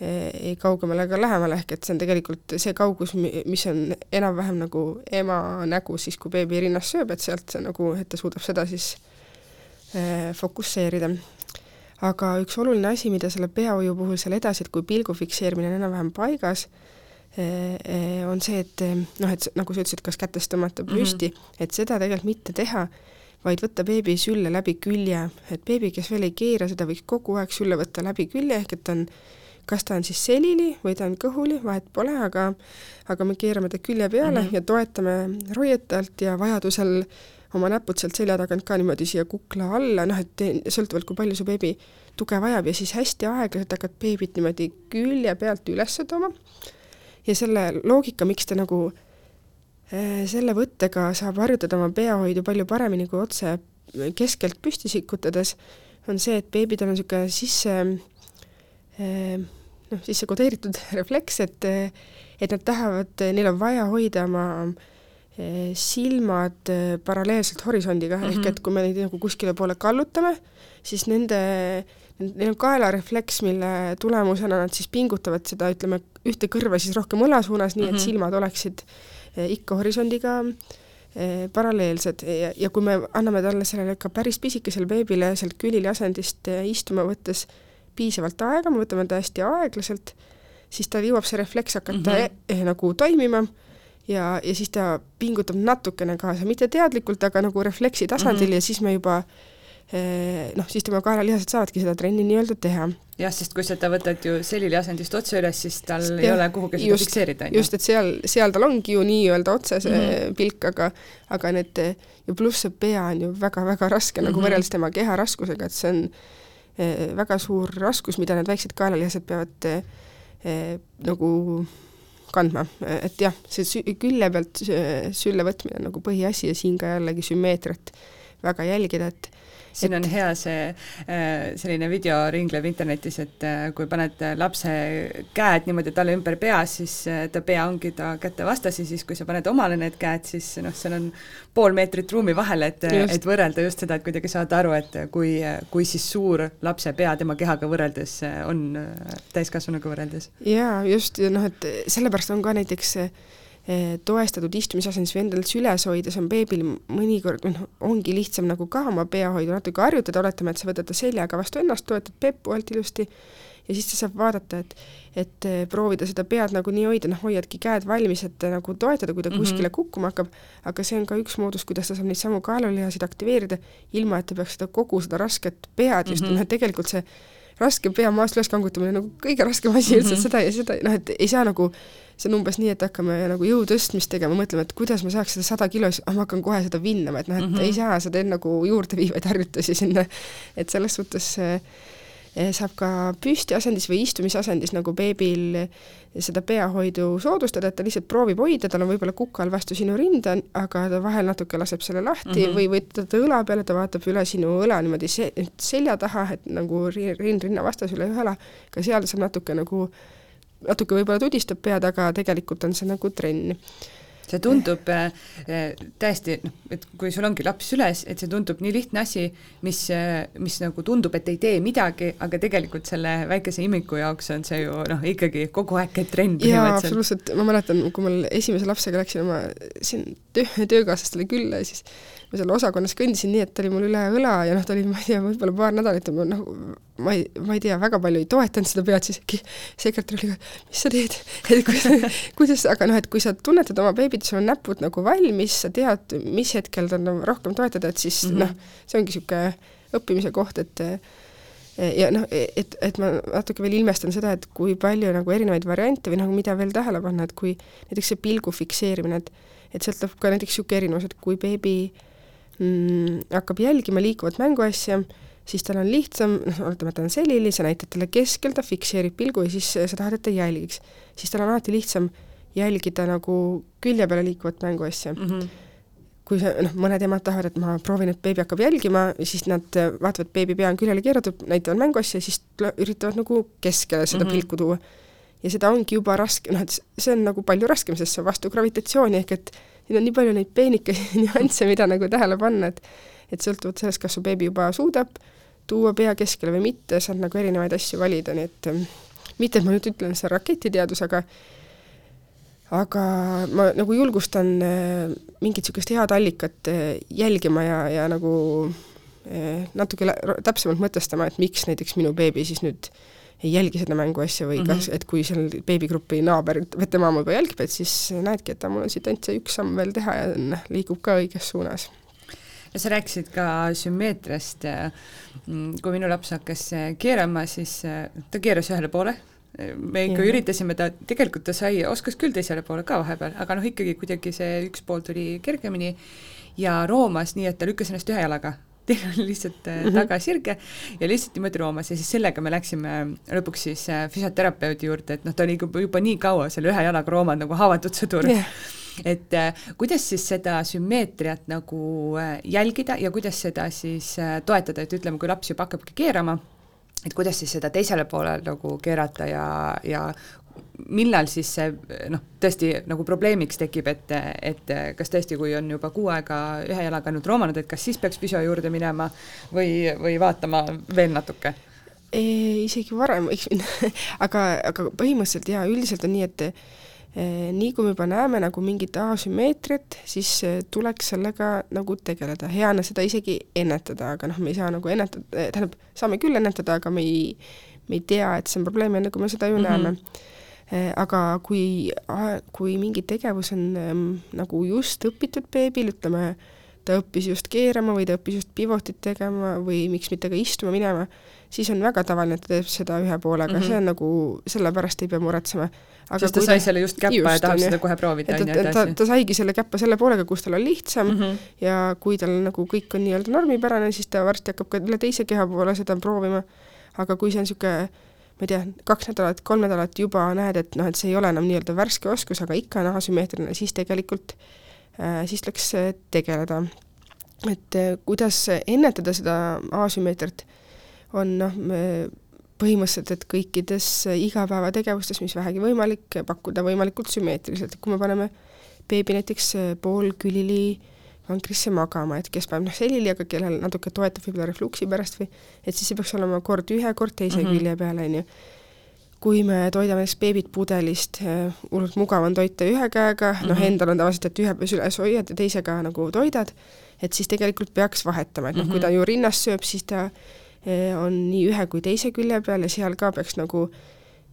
ei kaugemale ega lähemale, ehk et see on tegelikult see kaugus, mis on enam-vähem nagu ema nägu siis, kui beebi rinnas sööb, et sealt see nagu, et ta suudab seda siis äh, fokusseerida. aga üks oluline asi, mida selle peahoiu puhul seal edasi, et kui pilgu fikseerimine on enam-vähem paigas äh,, on see, et noh, et nagu sa ütlesid, kas kätest tõmmata püsti mm, -hmm. et seda tegelikult mitte teha, vaid võtta beebi sülle läbi külje, et beebi, kes veel ei keera, seda võiks kogu aeg sülle võtta läbi külje, ehk et ta on kas ta on siis selili või ta on kõhuli, vahet pole, aga aga me keerame ta külje peale mm -hmm. ja toetame roietalt ja vajadusel oma näpud sealt selja tagant ka niimoodi siia kukla alla, noh et sõltuvalt, kui palju su beebi tuge vajab ja siis hästi aeglaselt hakkad beebit niimoodi külje pealt üles tooma. ja selle loogika, miks ta nagu äh, selle võttega saab harjutada oma peahoidu palju paremini kui otse keskelt püsti sikutades, on see, et beebidel on niisugune sisse äh, noh, siis see kodeeritud [laughs] refleks, et et nad tahavad, neil on vaja hoida oma eh, silmad eh, paralleelselt horisondiga mm, -hmm. ehk mhm. et kui me neid nagu kuskile poole kallutame, siis nende, neil on kaelarefleks, mille tulemusena nad siis pingutavad seda, ütleme, ühte kõrva siis rohkem õla suunas, nii et mm -hmm. silmad oleksid eh, ikka horisondiga paralleelsed ja, ja kui me anname talle sellele ka päris pisikesele beebile sealt külili asendist istuma võttes piisavalt aega, me võtame ta hästi aeglaselt, siis tal jõuab see refleks hakata mm -hmm. eh, nagu toimima ja, ja siis ta pingutab natukene kaasa, mitte teadlikult, aga nagu refleksi tasandil mm -hmm. ja siis me juba eh, noh, siis tema kaelalihased saavadki seda trenni nii-öelda teha. jah, sest kui sa ta võtad ju selili asendist otse üles, siis tal ja, ei ole kuhugi seda fikseerida, on ju. just, et seal, seal tal ongi ju nii-öelda otse see mm -hmm. pilk, aga aga need ja pluss see pea on ju väga-väga raske mm -hmm. nagu mhm. võrreldes tema keha raskusega, et see on Eh, väga suur raskus, mida need väiksed kaelalihased peavad eh, nagu kandma, et jah, see külje pealt sülle võtmine on nagu põhiasi ja siin ka jällegi sümmeetriat väga jälgida, et siin et... on hea see äh, selline video ringleb internetis, et äh, kui paned lapse käed niimoodi talle ümber pea, siis äh, ta pea ongi ta käte vastas ja siis, kui sa paned omale need käed, siis noh, seal on pool meetrit ruumi vahel, et, et võrrelda just seda, et kuidagi saada aru, et kui, kui siis suur lapse pea tema kehaga võrreldes on täiskasvanuga võrreldes. jaa, just, noh, et sellepärast on ka näiteks toestatud istumisasendis või endal süles hoides on beebil mõnikord, noh, ongi lihtsam nagu ka oma peahoidu natuke harjutada, oletame, et sa võtad ta seljaga vastu ennast, toetad peppu alt ilusti ja siis ta saab vaadata, et et eh, proovida seda pead nagu nii hoida, noh, hoiadki käed valmis, et nagu toetada, kui ta mm -hmm. kuskile kukkuma hakkab, aga see on ka üks moodus, kuidas ta saab neid samu kaelulihasid aktiveerida, ilma et ta peaks seda kogu seda rasket pead just mm, -hmm. noh, et tegelikult see raske pea maast üles kangutamine nagu kõige raskem asi üldse mm, -hmm. seda ja seda, noh, et ei saa nagu see on umbes nii, et hakkame nagu jõu tõstmist tegema, mõtleme, et kuidas ma saaks seda sada kilo, siis ah, ma hakkan kohe seda vinnama, et noh, et mm -hmm. ei saa, sa teed nagu juurdeviivaid harjutusi sinna, et selles suhtes eh, saab ka püstiasendis või istumisasendis nagu beebil seda peahoidu soodustada, et ta lihtsalt proovib hoida, tal on võib-olla kukk all vastu sinu rinda, aga ta vahel natuke laseb selle lahti mm -hmm. või võtad ta õla peale, ta vaatab üle sinu õla niimoodi se selja taha, et nagu rind rinna vastas üle ühe õla, ka seal saab natuke nagu natuke võib-olla tudistab pead, aga tegelikult on see nagu trenn see tundub äh, täiesti noh, et kui sul ongi laps süles, et see tundub nii lihtne asi, mis äh,, mis nagu tundub, et ei tee midagi, aga tegelikult selle väikese imiku jaoks on see ju noh, ikkagi kogu aeg käib trenn jaa, absoluutselt, ma mäletan, kui ma esimese lapsega läksin oma siin töö, töökaaslastele külla ja siis ma seal osakonnas kõndisin nii, et ta oli mul üle õla ja noh, ta oli, ma ei tea, võib-olla paar nädalat ja ma noh, ma ei, ma ei tea, väga palju ei toetanud seda pead, siis äkki sekretär oli ka, mis sa teed, et kuidas, kuidas, aga noh, et kui sa tunnetad oma beebit, sul on näpud nagu valmis, sa tead, mis hetkel ta on rohkem toetada, et siis mm -hmm. noh, see ongi niisugune õppimise koht, et ja noh, et, et ma natuke veel ilmestan seda, et kui palju nagu erinevaid variante või nagu mida veel tähele panna, et kui näiteks see pilgu fikseerimine, et et sealt tuleb ka näiteks niisugune erinevus, et kui beebi äh, mm, hakkab jälgima liikuvat mänguasja, siis tal on lihtsam, noh, oletame, et ta on selili, sa näitad talle keskel, ta fikseerib pilgu ja siis sa tahad, et ta jälgiks. siis tal on alati lihtsam jälgida nagu külje peale liikuvat mänguasja mm. -hmm kui sa, noh, mõned emad tahavad, et ma proovin, et beebi hakkab jälgima, siis nad vaatavad, beebi pea on küljele keeratud, näitavad mänguasja, siis üritavad nagu keskele seda mm -hmm. pilku tuua. ja seda ongi juba raske, noh, et see on nagu palju raskem, sest see on vastu gravitatsiooni, ehk et siin on nii palju neid peenikesi [laughs] nüansse, mida nagu tähele panna, et et sõltuvalt sellest, kas su beebi juba suudab tuua pea keskele või mitte, saad nagu erinevaid asju valida, nii et mitte, et ma nüüd ütlen, see on raketiteadus, aga aga ma nagu julgustan äh, mingit niisugust head allikat äh, jälgima ja, ja nagu äh, natuke täpsemalt mõtestama, et miks näiteks minu beebi siis nüüd ei jälgi seda mänguasja või mm -hmm. kas, et kui seal beebigrupi naaber juba jälgib, et siis näedki, et mul on siit ainult see üks samm veel teha ja noh, liigub ka õiges suunas ja sa rääkisid ka sümmeetriast, mm, kui minu laps hakkas keerama, siis ta keeras ühele poole me ikka ja. üritasime ta, tegelikult ta sai, oskas küll teisele poole ka vahepeal, aga noh, ikkagi kuidagi see üks pool tuli kergemini ja roomas nii, et ta lükkas ennast ühe jalaga teine oli lihtsalt mm -hmm. tagasirge ja lihtsalt niimoodi roomas ja siis sellega me läksime lõpuks siis äh, füsioterapeudi juurde, et noh, ta oli juba, nii kaua selle ühe jalaga roomanud nagu haavatud sõdur yeah. et äh, kuidas siis seda sümmeetriat nagu äh, jälgida ja kuidas seda siis äh, toetada, et ütleme, kui laps juba hakkabki keerama, et kuidas siis seda teisele poolele nagu keerata ja, ja millal siis see noh, tõesti nagu probleemiks tekib, et, et kas tõesti, kui on juba kuu aega ühe jalaga ainult roomanud, et kas siis peaks füsio juurde minema või, või vaatama veel natuke? isegi varem võiks minna [laughs] aga, aga põhimõtteliselt jaa, üldiselt on nii, et Eh, nii kui me juba näeme nagu mingit asümmeetriat, siis eh, tuleks sellega nagu tegeleda, hea on seda isegi ennetada, aga noh, me ei saa nagu ennetada, eh, tähendab, saame küll ennetada, aga me ei, me ei tea, et see on probleem, enne kui me seda ju mm -hmm. näeme. Aga kui, kui mingi tegevus on ähm, nagu just õpitud beebil, ütleme, ta õppis just keerama või ta õppis just pivotit tegema või miks mitte ka istuma minema, siis on väga tavaline, et ta teeb seda ühe poolega mm, -hmm. see on nagu, sellepärast ei pea muretsema sest ta sai selle just käppa just, ja tahab seda kohe proovida, on ju, edasi. ta, ta saigi selle käppa selle poolega, kus tal on lihtsam mm -hmm. ja kui tal nagu kõik on nii-öelda normipärane, siis ta varsti hakkab ka üle teise keha poole seda proovima. aga kui see on niisugune ma ei tea, kaks nädalat, kolm nädalat juba näed, et noh, et see ei ole enam nii-öelda värske oskus, aga ikka on asümmeetriline, siis tegelikult äh,, siis tuleks äh, tegeleda. et äh, kuidas ennetada seda asümmeetrit, on noh, põhimõtteliselt, et kõikides igapäevategevustes, mis vähegi võimalik, pakkuda võimalikult sümmeetriliselt, et kui me paneme beebi näiteks poolkülili vankrisse magama, et kes paneb noh, selili, aga kellel natuke toetab võib-olla refluksi pärast või et siis see peaks olema kord ühe, kord teise mm -hmm. külje peal, on ju. kui me toidame näiteks beebit pudelist, hullult mugav on toita ühe käega mm, -hmm. noh, endal on tavaliselt, et ühe peas üles hoiad ja teisega nagu toidad, et siis tegelikult peaks vahetama, et noh mm -hmm., kui ta ju rinnas sööb, siis ta Eh, on nii ühe kui teise külje peal ja seal ka peaks nagu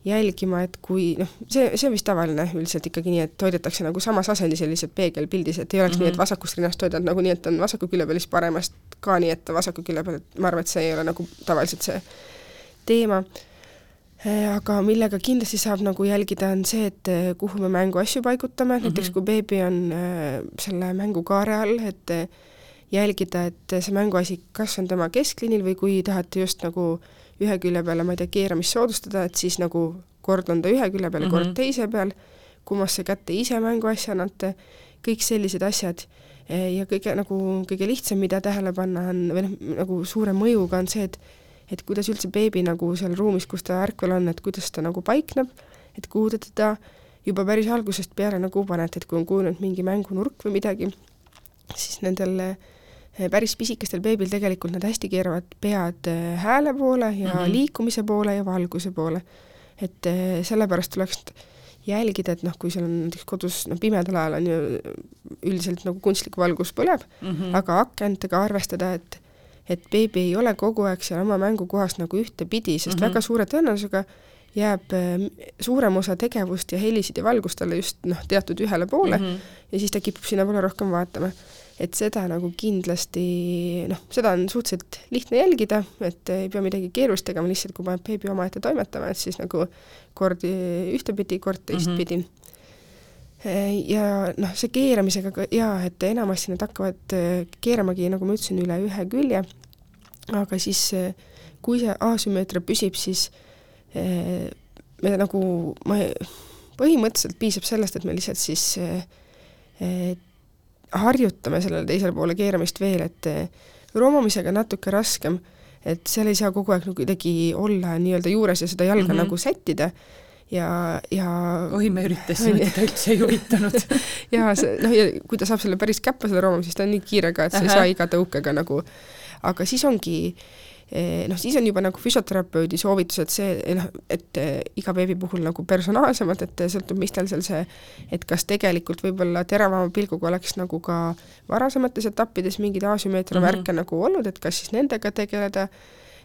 jälgima, et kui noh, see, see on vist tavaline üldiselt ikkagi nii, et toidetakse nagu samas asendis sellised peegelpildis, et ei oleks mm -hmm. nii, et mhm. vasakust rinnast toidad nagu nii, et on vasaku külje peal, siis paremast ka nii, et vasaku külje peal, et ma arvan, et see ei ole nagu tavaliselt see teema. Eh, aga millega kindlasti saab nagu jälgida, on see, et eh, kuhu me mänguasju paigutame mm, -hmm. näiteks kui beebi on äh, selle mängukaare all, et äh, jälgida, et see mänguasi kas on tema keskliinil või kui tahate just nagu ühe külje peale, ma ei tea, keeramist soodustada, et siis nagu kord on ta ühe külje peal ja mm -hmm. kord mhm. teise peal, kummasse kätte ise mänguasja annate, kõik sellised asjad. ja kõige nagu, kõige lihtsam, mida tähele panna on, või noh, nagu suure mõjuga on see, et et kuidas üldse beebi nagu seal ruumis, kus ta ärkvel on, et kuidas ta nagu paikneb, et kuhu te teda juba päris algusest peale nagu panete, et kui on kujunenud mingi mängunurk või midagi, siis nendel äh, Eh, päris pisikestel beebil tegelikult nad hästi keeravad pead eh, hääle poole ja mm -hmm. liikumise poole ja valguse poole. et eh, sellepärast tuleks jälgida, et noh, kui seal on näiteks kodus, noh pimedal ajal on ju üldiselt nagu kunstlik valgus põleb mm, -hmm. aga akentega arvestada, et et beebi ei ole kogu aeg seal oma mängukohas nagu ühtepidi, sest mm -hmm. väga suure tõenäosusega jääb suurem osa tegevust ja helisid ja valgust talle just noh, teatud ühele poole mm -hmm. ja siis ta kipub sinnapoole rohkem vaatama et seda nagu kindlasti noh, seda on suhteliselt lihtne jälgida, et ei pea midagi keerulist tegema, lihtsalt kui paneb beebi omaette toimetama, et siis nagu kord ühtepidi, kord teistpidi mm. -hmm. ja noh, see keeramisega ka jaa, et enamasti nad hakkavad keeramagi, nagu ma ütlesin, üle ühe külje, aga siis kui see asümmeetria püsib, siis me nagu, ma põhimõtteliselt piisab sellest, et me lihtsalt siis harjutame sellele teisele poole keeramist veel, et eh, romamisega natuke raskem, et seal ei saa kogu aeg nagu kuidagi olla nii-öelda juures ja seda jalga mm -hmm. nagu sättida ja, ja oi, me üritasime, teda üldse ei huvitanud. [laughs] Ja see, noh, ja kui ta saab selle päris käppa, selle roomama, siis ta on nii kiire ka, et sa ei saa iga tõukega nagu, aga siis ongi noh, siis on juba nagu füsioterapeudi soovitused see, noh, et iga beebi puhul nagu personaalsemalt, et sõltub, mis tal seal see, et kas tegelikult võib-olla teravama pilguga oleks nagu ka varasemates etappides mingeid asümmeetria mm -hmm. märke nagu olnud, et kas siis nendega tegeleda,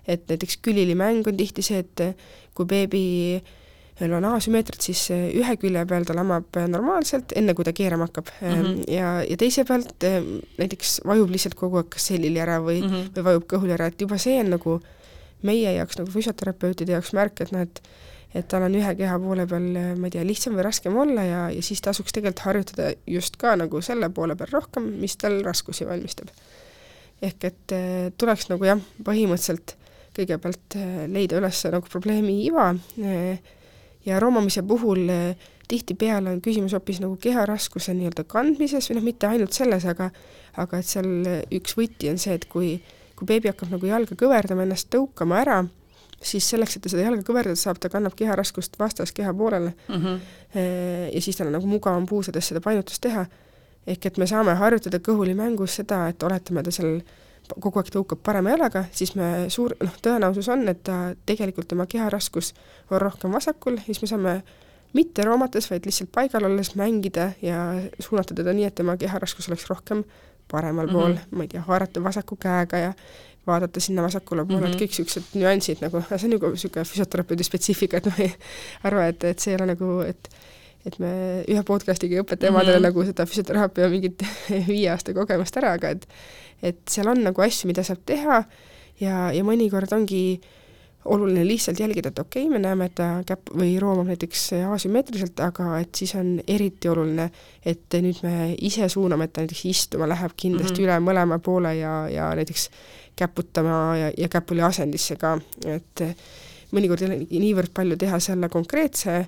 et näiteks külilimäng on tihti see, et kui beebi meil on asümmeetrit, siis ühe külje peal ta lamab normaalselt, enne kui ta keerama hakkab mm. -hmm. ja, ja teise pealt näiteks vajub lihtsalt kogu aeg kas sellili ära või mm, -hmm. või vajub kõhuli ära, et juba see on nagu meie jaoks nagu füsioterapeutide jaoks märk, et noh, et et tal on ühe keha poole peal, ma ei tea, lihtsam või raskem olla ja, ja siis tasuks tegelikult harjutada just ka nagu selle poole peal rohkem, mis tal raskusi valmistab. ehk et tuleks nagu jah, põhimõtteliselt kõigepealt leida üles nagu probleemi iva eh,, ja roomamise puhul eh, tihtipeale on küsimus hoopis nagu keharaskuse nii-öelda kandmises või noh, mitte ainult selles, aga aga et seal eh, üks võti on see, et kui, kui beebi hakkab nagu jalga kõverdama, ennast tõukama ära, siis selleks, et ta seda jalga kõverdada saab, ta kannab keharaskust vastas keha poolele mm. -hmm. ja siis tal on nagu mugavam puusades seda painutust teha. ehk et me saame harjutada kõhulimängus seda, et oletame, ta seal kogu aeg tõukab parema jalaga, siis me suur, noh, tõenäosus on, et ta tegelikult, tema keharaskus on rohkem vasakul, siis me saame mitte roomates, vaid lihtsalt paigal olles mängida ja suunata teda nii, et tema keharaskus oleks rohkem paremal mm -hmm. pool, ma ei tea, haarata vasaku käega ja vaadata sinna vasakule poole mm, -hmm. et kõik niisugused nüansid nagu, see on nagu niisugune füsioterapeudi spetsiifika, et ma ei arva, et, et see ei ole nagu, et et me ühe podcast'iga ei õpeta emadele mm -hmm. nagu seda füsioteraapia mingit [laughs] viie aasta kogemust ära, aga et et seal on nagu asju, mida saab teha ja, ja mõnikord ongi oluline lihtsalt jälgida, et okei okay,, me näeme, et ta käpp või roomab näiteks asümmeetriliselt, aga et siis on eriti oluline, et nüüd me ise suuname, et ta näiteks istuma läheb kindlasti mm -hmm. üle mõlema poole ja, ja näiteks käputama ja, ja käpuli asendisse ka, et mõnikord ei ole niivõrd palju teha selle konkreetse äh,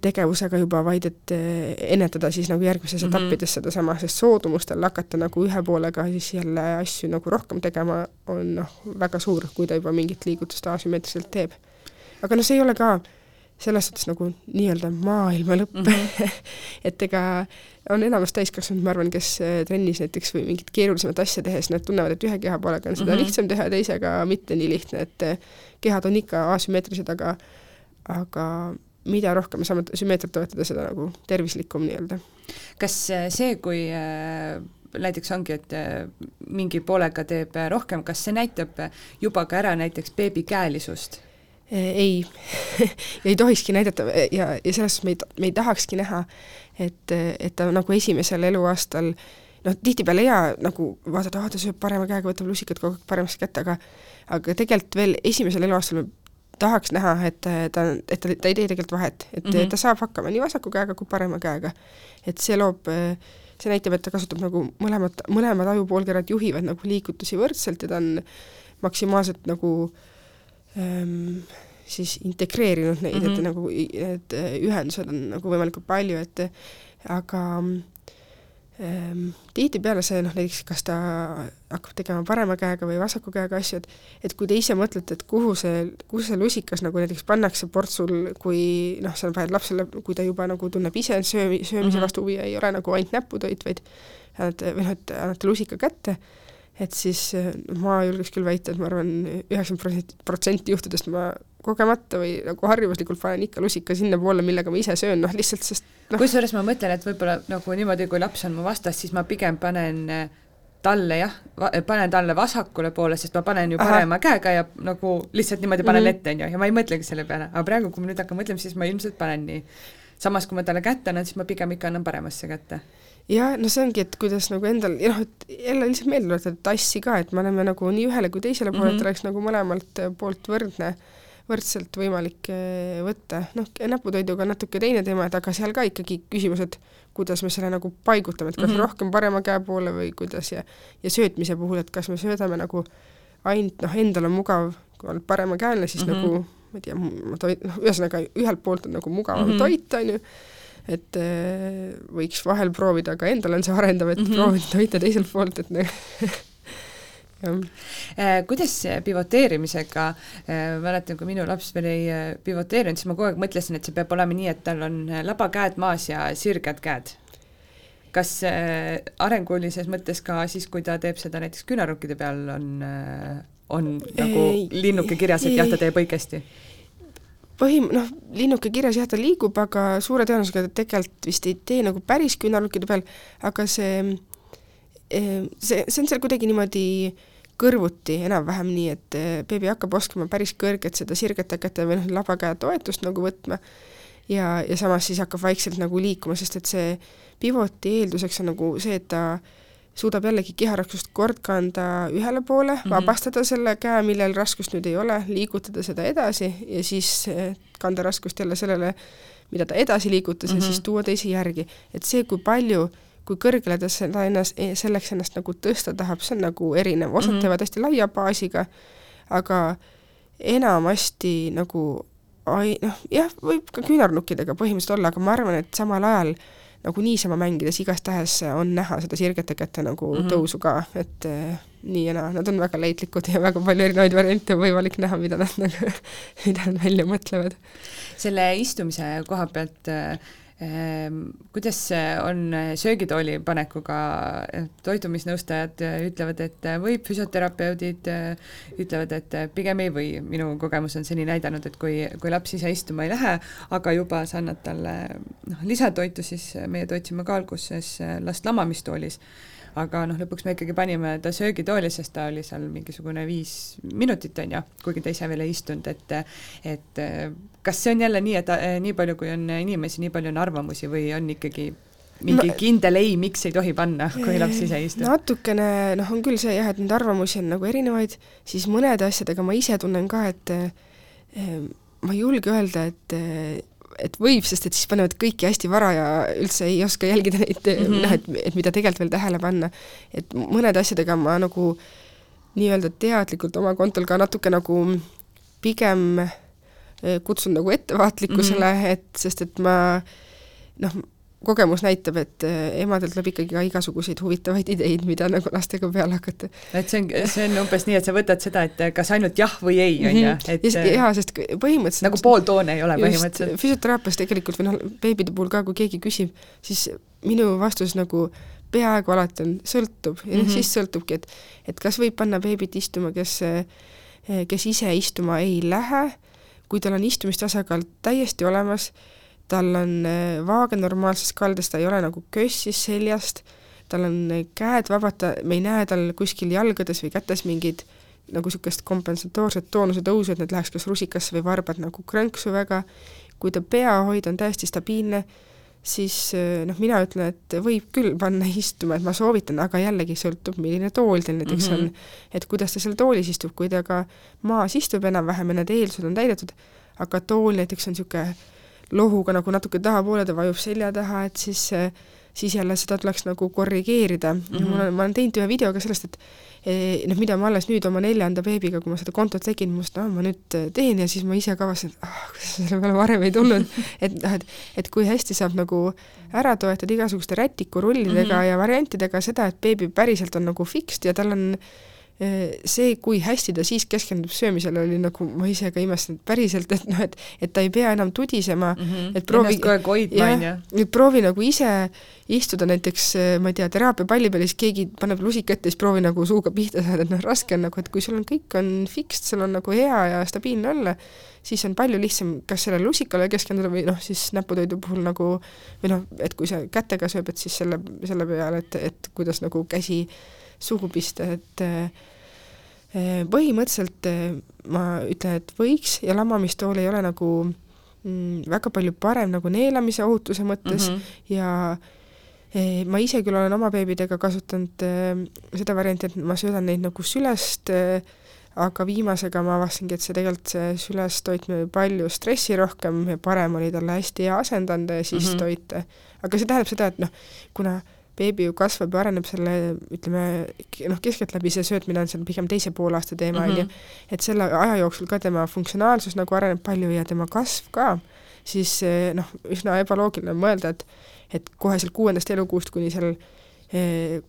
tegevusega juba, vaid et eh, ennetada siis nagu järgmises mm -hmm. etappides sedasama, sest soodumustel hakata nagu ühe poolega siis jälle asju nagu rohkem tegema, on noh, väga suur, kui ta juba mingit liigutust asümmeetriliselt teeb. aga noh, see ei ole ka selles suhtes nagu nii-öelda maailma lõpp mm, -hmm. [laughs] et ega on enamus täiskasvanud, ma arvan, kes eh, trennis näiteks või mingit keerulisemat asja tehes, nad tunnevad, et ühe keha poolega on seda mm -hmm. lihtsam teha teisega mitte nii lihtne, et eh, kehad on ikka asümmeetrilised, aga aga mida rohkem me saame sümmeetriat toetada, seda nagu tervislikum nii-öelda. kas äh, see, kui äh, näiteks ongi, et äh, mingi poolega teeb rohkem, kas see näitab juba ka ära näiteks beebi käelisust? ei [laughs] ei tohikski näidata ja, ja selles suhtes me ei, me ei tahakski näha, et, et ta nagu esimesel eluaastal noh, tihtipeale hea nagu vaadata, aa ta sööb parema käega, võtab lusikad kogu aeg paremasse kätte, aga aga tegelikult veel esimesel eluaastal me tahaks näha, et ta, et ta, ta ei tee tegelikult vahet, et mm -hmm. ta saab hakkama nii vasaku käega kui parema käega. et see loob, see näitab, et ta kasutab nagu mõlemat, mõlemad ajupoolkerad juhivad nagu liigutusi võrdselt ja ta on maksimaalselt nagu ähm, siis integreerinud neid mm, -hmm. et mhm. nagu need ühendused on nagu võimalikult palju, et aga Ehm, tihtipeale see noh, näiteks kas ta hakkab tegema parema käega või vasaku käega asju, et et kui te ise mõtlete, et kuhu see, kuhu see lusikas nagu näiteks pannakse portsul, kui noh, sa paned lapsele, kui ta juba nagu tunneb ise söömi, söömise mm -hmm. vastu huvi ja ei ole nagu ainult näputoit, vaid annate, või noh, et annate lusika kätte, et siis ma julgeks küll väita, et ma arvan, üheksakümmend protsenti juhtudest ma kogemata või nagu harjumuslikult panen ikka lusika sinnapoole, millega ma ise söön, noh lihtsalt sest noh. kusjuures ma mõtlen, et võib-olla nagu niimoodi, kui laps on mu vastas, siis ma pigem panen äh, talle jah, panen talle vasakule poole, sest ma panen ju parema Aha. käega ja nagu lihtsalt niimoodi panen mm -hmm. ette, on ju, ja ma ei mõtlegi selle peale, aga praegu, kui ma nüüd hakkan mõtlema, siis ma ilmselt panen nii. samas, kui ma talle kätte annan, siis ma pigem ikka annan paremasse kätte jah, no see ongi, et kuidas nagu endal, ja noh, et jälle lihtsalt meelde tuletada tassi ka, et me oleme nagu nii ühele kui teisele poole mm, -hmm. et oleks nagu mõlemalt poolt võrdne võrdselt võimalik eh, võtta, noh, näputoiduga natuke teine teema, et aga seal ka ikkagi küsimus, et kuidas me selle nagu paigutame, et kas mm -hmm. rohkem parema käe poole või kuidas ja ja söötmise puhul, et kas me söödame nagu ainult noh, endal on mugav, kui oled paremakäelne, siis mm -hmm. nagu ma ei tea, ma toit, noh, ühesõnaga ühelt poolt on nagu mugavam mm -hmm. toit, on ju, et äh, võiks vahel proovida, aga endal on see arendav, et mm -hmm. proovida [laughs] toita teiselt poolt, et nagu [laughs] Äh, kuidas pivoteerimisega, äh, mäletan, kui minu laps veel ei pivoteerinud, siis ma kogu aeg mõtlesin, et see peab olema nii, et tal on labakäed maas ja sirged käed. kas arengulises mõttes ka siis, kui ta teeb seda näiteks küünarnukkide peal, on on nagu ei, linnuke kirjas, et jah, ta teeb õigesti? Põhim-, noh, linnuke kirjas jah, ta liigub, aga suure tõenäosusega ta tegelikult vist ei tee nagu päris küünarnukkide peal, aga see, see, see on seal kuidagi niimoodi kõrvuti enam-vähem nii, et beebi hakkab oskama päris kõrget seda sirgetakete või noh, labakäe toetust nagu võtma. Ja, ja samas siis hakkab vaikselt nagu liikuma, sest et see pivoti eelduseks on nagu see, et ta suudab jällegi keharaskust kord kanda ühele poole mm, -hmm. vabastada selle käe, millel raskust nüüd ei ole, liigutada seda edasi ja siis eh, kanda raskust jälle sellele, mida ta edasi liigutas mm -hmm. ja siis mhm. tuua teisi järgi. et see, kui palju, kui kõrgele ta seda ennast, eh, selleks ennast nagu tõsta tahab, see on nagu erinev, osad mm -hmm. teevad hästi laia baasiga, aga enamasti nagu ai-, noh jah, võib ka küünarnukkidega põhimõtteliselt olla, aga ma arvan, et samal ajal nagu niisama mängides igastahes on näha seda sirgete kätte nagu mm -hmm. tõusu ka, et eh, nii ja naa, nad on väga leidlikud ja väga palju erinevaid variante on võimalik näha, mida nad nagu, [laughs] mida nad välja mõtlevad. selle istumise koha pealt äh, kuidas on söögitooli panekuga, toitumisnõustajad ütlevad, et võib, füsioterapeudid ütlevad, et pigem ei või, minu kogemus on seni näidanud, et kui, kui laps ise istuma ei lähe, aga juba sa annad talle noh, lisatoitu, siis meie toitsime ka alguses last lamamistoolis aga noh, lõpuks me ikkagi panime ta söögitooli, sest ta oli seal mingisugune viis minutit, on ju, kuigi ta ise veel ei istunud, et et kas see on jälle nii, et eh, nii palju, kui on inimesi, nii palju on arvamusi või on ikkagi mingi no, kindel ei, miks ei tohi panna, kui laps ise ei istu? natukene noh, on küll see jah, et neid arvamusi on nagu erinevaid, siis mõnede asjadega ma ise tunnen ka, et eh, ma ei julge öelda, et et võib, sest et siis panevad kõiki hästi vara ja üldse ei oska jälgida neid mm, -hmm. noh, et, et mida tegelikult veel tähele panna. et mõnede asjadega ma nagu nii-öelda teadlikult oma kontol ka natuke nagu pigem eh, kutsun nagu ettevaatlikkusele mm, -hmm. et sest et ma noh, kogemus näitab, et eh, emadel tuleb ikkagi ka igasuguseid huvitavaid ideid, mida nagu lastega peale hakata. et see on, see on umbes nii, et sa võtad seda, et kas ainult jah või ei, on ju, mhm. et jaa, sest põhimõtteliselt nagu pooltoone ei ole põhimõtteliselt. füsioteraapias tegelikult või noh, beebide puhul ka, kui keegi küsib, siis minu vastus nagu peaaegu alati on sõltub ja mm -hmm. siis sõltubki, et et kas võib panna beebit istuma, kes kes ise istuma ei lähe, kui tal on istumistasakaal täiesti olemas, tal on äh, vaage normaalses kaldes, ta ei ole nagu kössis seljast, tal on äh, käed vabad, ta, me ei näe tal kuskil jalgades või kätes mingeid nagu niisugust kompensatoorset toonuse tõusu, et need läheks kas rusikasse või varbad nagu krõnksu väga, kui ta peahoid on täiesti stabiilne, siis äh, noh, mina ütlen, et võib küll panna istuma, et ma soovitan, aga jällegi sõltub, milline tool teil näiteks mm -hmm. on. et kuidas ta seal toolis istub, kui ta ka maas istub enam-vähem ja need eeldused on täidetud, aga tool näiteks on niisugune lohuga nagu natuke tahapoole, ta vajub selja taha, et siis siis jälle seda tuleks nagu korrigeerida mm. -hmm. mul on, ma olen teinud ühe video ka sellest, et eh, noh, mida ma alles nüüd oma neljanda beebiga, kui ma seda kontot tegin, ma mõtlesin, et ah, ma nüüd teen ja siis ma ise ka avastasin, et ah, kuidas selle peale varem ei tulnud [laughs] et noh, et et kui hästi saab nagu ära toetada igasuguste rätikurullidega mm -hmm. ja variantidega seda, et beebi päriselt on nagu fixed ja tal on äh, see, kui hästi ta siis keskendub söömisele, oli nagu, ma ise ka imestasin, et päriselt, et noh, et et ta ei pea enam tudisema mm, -hmm. et proovi kogu aeg hoidma, on ju. et proovi nagu ise istuda näiteks, ma ei tea, teraapiapalli peal ja siis keegi paneb lusika ette ja siis proovi nagu suuga pihta saada, et noh, raske on nagu, et kui sul on, kõik on fixed, sul on nagu hea ja stabiilne olla, siis on palju lihtsam kas sellele lusikale keskenduda või noh, siis näputoidu puhul nagu või noh, et kui sa kätega sööb, et siis selle, selle peale, et, et kuidas nagu käsi suhu pista, et eh, põhimõtteliselt eh, ma ütlen, et võiks ja lamamistool ei ole nagu mm, väga palju parem nagu neelamise ohutuse mõttes mm -hmm. ja eh, ma ise küll olen oma beebidega kasutanud seda varianti, et ma söödan neid nagu sülest, aga viimasega ma avastasingi, et see tegelikult, see sülest toitmine oli palju stressirohkem ja parem oli talle hästi hea asendada ja siis mm -hmm. toita. aga see tähendab seda, et noh, kuna beebi ju kasvab ja areneb selle, ütleme noh, keskeltläbi see söötmine on seal pigem teise poolaasta teema, on ju, mhm. et selle aja jooksul ka tema funktsionaalsus nagu areneb palju ja tema kasv ka, siis noh, üsna ebaloogiline on mõelda, et et kohe seal kuuendast elukuust kuni seal Eh,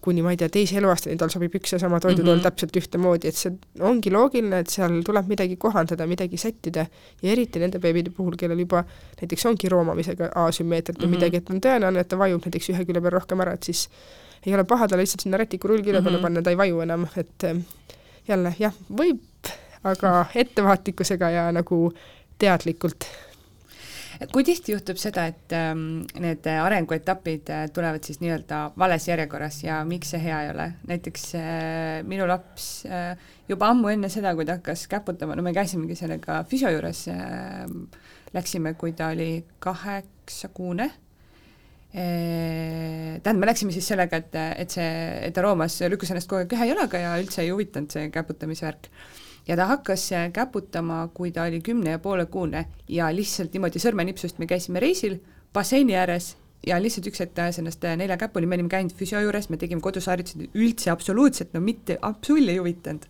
kuni ma ei tea, teise eluaastani tal sobib üks ja sama toidutool mm -hmm. täpselt ühtemoodi, et see ongi loogiline, et seal tuleb midagi kohandada, midagi sättida ja eriti nende beebide puhul, kellel juba näiteks ongi roomamisega asümmeetriat või mm -hmm. midagi, et on tõenäoline, et ta vajub näiteks ühe külje peal rohkem ära, et siis ei ole paha talle lihtsalt sinna rätikurull külje peale mm -hmm. panna, ta ei vaju enam, et jälle jah, võib, aga ettevaatlikkusega ja nagu teadlikult kui tihti juhtub seda, et ähm, need arenguetapid äh, tulevad siis nii-öelda vales järjekorras ja miks see hea ei ole? näiteks äh, minu laps äh, juba ammu enne seda, kui ta hakkas käputama, no me käisimegi sellega füsio juures läksime, kui ta oli kaheksakuune äh,, tähendab, me läksime siis sellega, et, et see, et ta roomas, lükkas ennast kogu aeg ühe jalaga ja üldse ei huvitanud see käputamise värk ja ta hakkas äh, käputama, kui ta oli kümne ja poole kuune ja lihtsalt niimoodi sõrmenipsust me käisime reisil basseini ääres ja lihtsalt üks hetk ajas ennast äh, nelja käpuni, me olime käinud füsio juures, me tegime kodus harjutusi, üldse absoluutselt no mitte, absoluutselt ei huvitanud.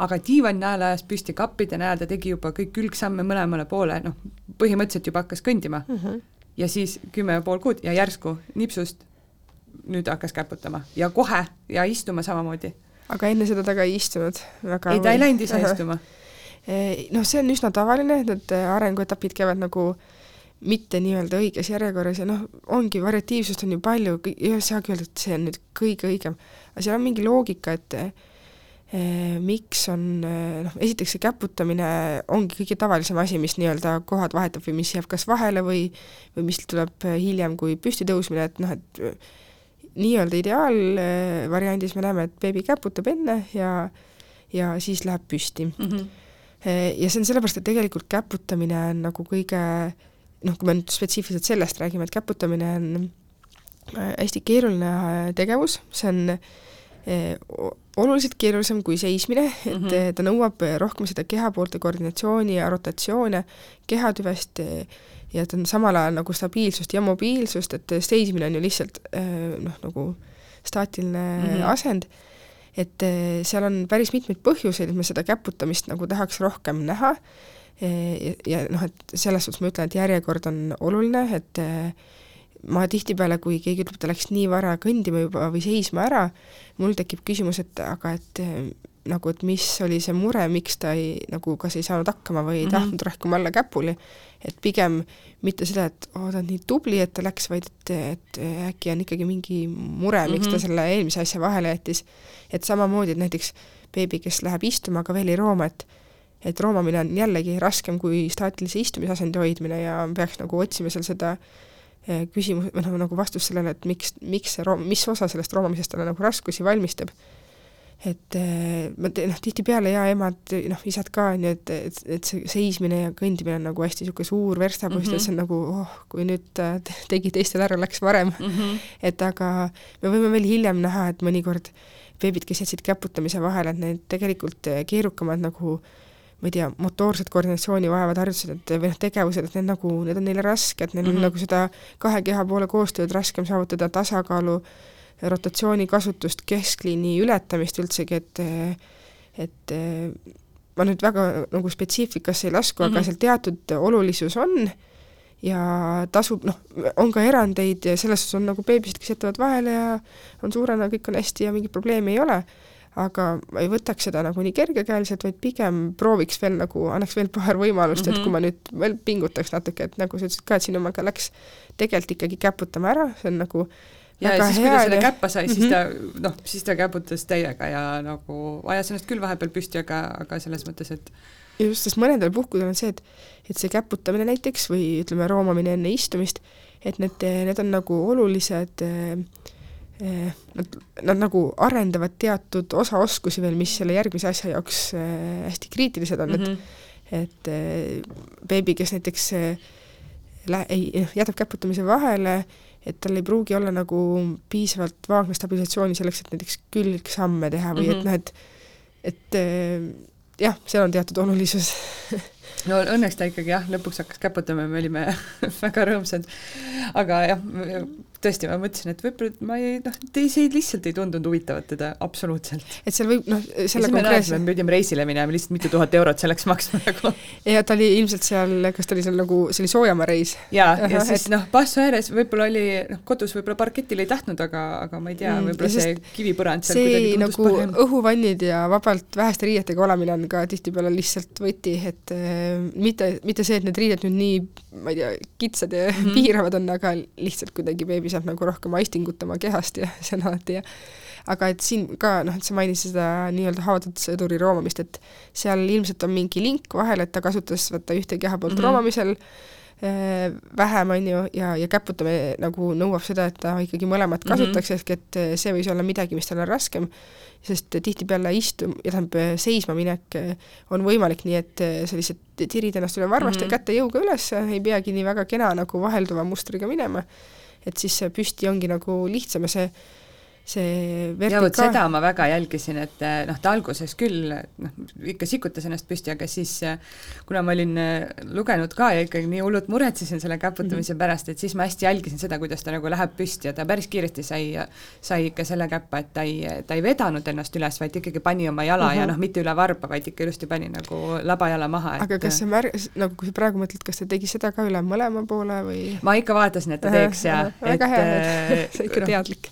aga diivani najal ajas püsti kappide najal, ta tegi juba kõik külgsamme mõlemale poole, noh, põhimõtteliselt juba hakkas kõndima mm. -hmm. ja siis kümme ja pool kuud ja järsku nipsust nüüd hakkas käputama ja kohe ja istuma samamoodi aga enne seda ta ka ei istunud väga ei, ta ei läinud ise istuma? Noh, see on üsna tavaline, et need arenguetapid käivad nagu mitte nii-öelda õiges järjekorras ja noh, ongi, variatiivsust on ju palju, ei saagi öelda, et see on nüüd kõige õigem. aga seal on mingi loogika, et eh, miks on noh, esiteks see käputamine ongi kõige tavalisem asi, mis nii-öelda kohad vahetab või mis jääb kas vahele või või mis tuleb hiljem kui püstitõusmine, et noh, et nii-öelda ideaalvariandis me näeme, et beebi käputab enne ja ja siis läheb püsti mm. -hmm. ja see on sellepärast, et tegelikult käputamine on nagu kõige noh, kui me nüüd spetsiifiliselt sellest räägime, et käputamine on äh, hästi keeruline äh, tegevus, see on oluliselt keerulisem kui seismine, et mm -hmm. ta nõuab rohkem seda kehapoolte koordinatsiooni ja rotatsioone kehatüvest ja ta on samal ajal nagu stabiilsust ja mobiilsust, et seismine on ju lihtsalt äh, noh, nagu staatiline mm -hmm. asend, et äh, seal on päris mitmeid põhjuseid, et me seda käputamist nagu tahaks rohkem näha ja, ja noh, et selles suhtes ma ütlen, et järjekord on oluline, et äh, ma tihtipeale, kui keegi ütleb, et ta läks nii vara kõndima juba või seisma ära, mul tekib küsimus, et aga et nagu, et mis oli see mure, miks ta ei, nagu kas ei saanud hakkama või ei mm -hmm. tahtnud rohkem alla käpuli, et pigem mitte seda, et oo oh,, ta on nii tubli, et ta läks, vaid et, et äkki on ikkagi mingi mure, miks mm -hmm. ta mhm. selle eelmise asja vahele jättis. et samamoodi, et näiteks beebi, kes läheb istuma, aga veel ei rooma, et et roomamine on jällegi raskem kui staatilise istumisasendi hoidmine ja peaks nagu otsima seal seda eh, küsimus, või noh, nagu vastust sellele, et miks, miks see room, mis osa sellest roomamisest talle nagu raskusi valmistab et eh, ma teen, noh, tihtipeale ja emad, noh, isad ka, on ju, et, et, et see seismine ja kõndimine on nagu hästi niisugune suur verstapost mm, -hmm. et see on nagu oh, kui nüüd ta tegi teistel ära, läks varem mm. -hmm. et aga me võime veel hiljem näha, et mõnikord beebid, kes jätsid käputamise vahele, et need tegelikult keerukamad nagu ma ei tea, motoorset koordinatsiooni vajavad harjutused, et või noh, tegevused, et need nagu, need on neile rasked, neil mm -hmm. on mhm. nagu seda kahe keha poole koostööd raskem saavutada, tasakaalu äh, rotatsiooni kasutust, keskliini ületamist üldsegi, et et ma nüüd väga nagu spetsiifikasse ei lasku mm, -hmm. aga mhm. seal teatud olulisus on ja tasub, noh, on ka erandeid ja selles suhtes on nagu beebisid, kes jätavad vahele ja on suurena, kõik on hästi ja mingit probleemi ei ole, aga ma ei võtaks seda nagu nii kergekäeliselt, vaid pigem prooviks veel nagu, annaks veel paar võimalust mm, -hmm. et kui mhm. ma nüüd veel pingutaks natuke, et nagu sa ütlesid ka, et sinu omaga läks tegelikult ikkagi käputama ära, see on nagu ja Väga siis, kui ta selle käppa sai mm, -hmm. siis ta noh, siis ta käputas täiega ja nagu ajas ennast küll vahepeal püsti, aga, aga selles mõttes, et just, sest mõnedel puhkudel on see, et et see käputamine näiteks või ütleme, roomamine enne istumist, et need, need on nagu olulised eh, Nad, nad nagu arendavad teatud osaoskusi veel, mis selle järgmise asja jaoks eh, hästi kriitilised on mm, -hmm. et et eh, beebi, kes näiteks lä-, ei, jätab käputamise vahele, et tal ei pruugi olla nagu piisavalt vaagna stabilisatsiooni selleks, et näiteks külgsamme teha või mm -hmm. et mhm. noh, et et eh, jah, seal on teatud olulisus [laughs] no õnneks ta ikkagi jah, lõpuks hakkas käputama ja me olime [laughs] väga rõõmsad. aga jah, tõesti, ma mõtlesin, et võib-olla ma ei noh, see lihtsalt ei tundunud huvitavat teda absoluutselt. et seal võib noh, selle konkreetse me pidime reisile minema, lihtsalt mitu tuhat eurot selleks maksma nagu. [laughs] ja ta oli ilmselt seal, kas ta oli seal nagu, see oli soojamaa reis? jaa, ja, ja siis et... noh, Passo ääres võib-olla oli noh, kodus võib-olla parketil ei tahtnud, aga, aga ma ei tea mm,, võib-olla see kivipõrand seal kuidagi tundus nagu parem. õhuvannid ja vabalt väheste riietega olemine on ka tihtipeale lihtsalt võti, et äh, mitte, mitte see, et need riided nüüd nii, ma ei tea, kitsad ja mm -hmm. piiravad on, aga lihtsalt kuidagi beebi saab nagu rohkem aistingut oma kehast ja see on alati hea. aga et siin ka noh, et sa mainisid seda nii-öelda haavatud sõduri roomamist, et seal ilmselt on mingi link vahel, et ta kasutas vaata ühte keha poolt mm -hmm. roomamisel äh, vähem, on ju, ja, ja käputamine nagu nõuab seda, et ta ikkagi mõlemat mhm. kasutaks mm, -hmm. ehk et see võis olla midagi, mis tal on raskem sest tihtipeale istum-, tähendab seisma minek on võimalik nii, et sa lihtsalt tirid ennast üle varvast mm -hmm. ja käte jõuga üles, ei peagi nii väga kena nagu vahelduva mustriga minema. Et siis see püsti ongi nagu lihtsam ja see see vertikaal ja vot seda ma väga jälgisin, et eh, noh, ta alguses küll noh, ikka sikutas ennast püsti, aga siis eh, kuna ma olin eh, lugenud ka ja ikkagi nii hullult muretsesin selle käputamise mm -hmm. pärast, et siis ma hästi jälgisin seda, kuidas ta nagu läheb püsti ja ta päris kiiresti sai, sai ikka selle käppa, et ta ei, ta ei vedanud ennast üles, vaid ikkagi pani oma jala mm -hmm. ja mhm. noh, mitte üle varba, vaid ikka ilusti pani nagu labajala maha. aga kas sa mär-, nagu kui sa praegu mõtled, kas ta tegi seda ka üle mõlema poole või? ma ikka vaatasin, et ta teeks ja väga hea, et [laughs] sa ikka teadlik.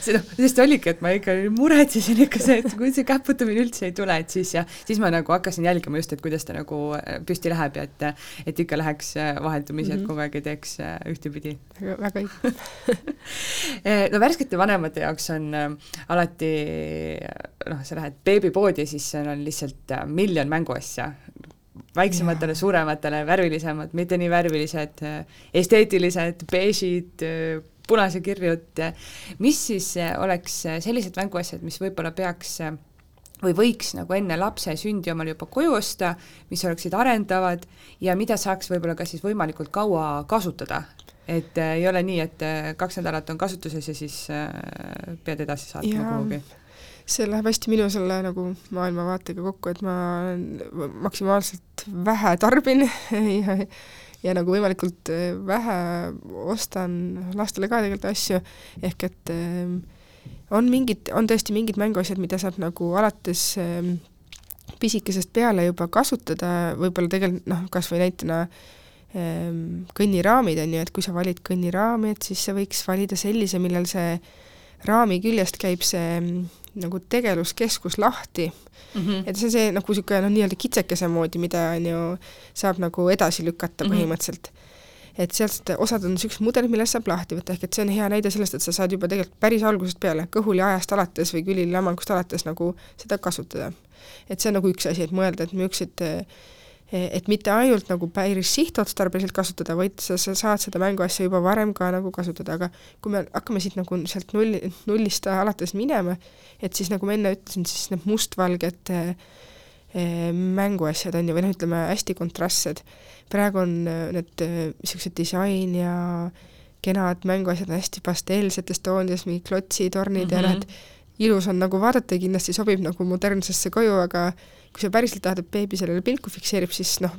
see noh, sest oligi, et ma ikka muretsesin ikka see, et kui see käputamine üldse ei tule, et siis ja siis ma nagu hakkasin jälgima just, et kuidas ta nagu äh, püsti läheb ja et et ikka läheks äh, vaheldumisi mm, -hmm. et mhm. kogu aeg ei teeks äh, ühtepidi. väga õige [laughs] no värskete vanemate jaoks on alati noh, sa lähed beebipoodi ja siis seal on lihtsalt miljon mänguasja, väiksematele, suurematele, värvilisemad, mitte nii värvilised, esteetilised, beežid, punasekirjud, mis siis eh, oleks eh, sellised mänguasjad, mis võib-olla peaks eh, või võiks nagu enne lapse sündi omale juba koju osta, mis oleksid arendavad ja mida saaks võib-olla ka siis võimalikult kaua kasutada, et äh, ei ole nii, et kaks nädalat on kasutuses ja siis äh, pead edasi saatma kuhugi. See läheb hästi minu selle nagu maailmavaatega kokku, et ma maksimaalselt vähe tarbin [laughs] ja ja nagu võimalikult äh, vähe ostan lastele ka tegelikult asju, ehk et ähm, on mingid, on tõesti mingid mänguasjad, mida saab nagu alates ähm, pisikesest peale juba kasutada, võib-olla tegelikult noh, kas või näitena ähm, kõnniraamid, on ju, et kui sa valid kõnniraami, et siis sa võiks valida sellise, millel see raami küljest käib see nagu tegeluskeskus lahti mm. -hmm. et see on see nagu niisugune noh, nii-öelda kitsekese moodi, mida on ju, saab nagu edasi lükata mm -hmm. põhimõtteliselt. et sealt osad on niisugused mudelid, millest saab lahti võtta, ehk et see on hea näide sellest, et sa saad juba tegelikult päris algusest peale, kõhuli ajast alates või külililammangust alates nagu seda kasutada. et see on nagu üks asi, et mõelda, et niisugused et mitte ainult nagu päris sihtotstarbeliselt kasutada, vaid sa, sa saad seda mänguasja juba varem ka nagu kasutada, aga kui me hakkame siit nagu sealt nulli, nullist alates minema, et siis nagu ma enne ütlesin, siis need mustvalged eh, mänguasjad on ju, või noh, ütleme hästi kontrastsed. praegu on eh, need niisugused eh, disain ja kenad mänguasjad on hästi pasteelsetes toonides, mingi klotsitornid mm -hmm. ja noh, et ilus on nagu vaadata ja kindlasti sobib nagu modernsesse koju, aga kui sa päriselt tahad, et beebi sellele pilku fikseerib, siis noh,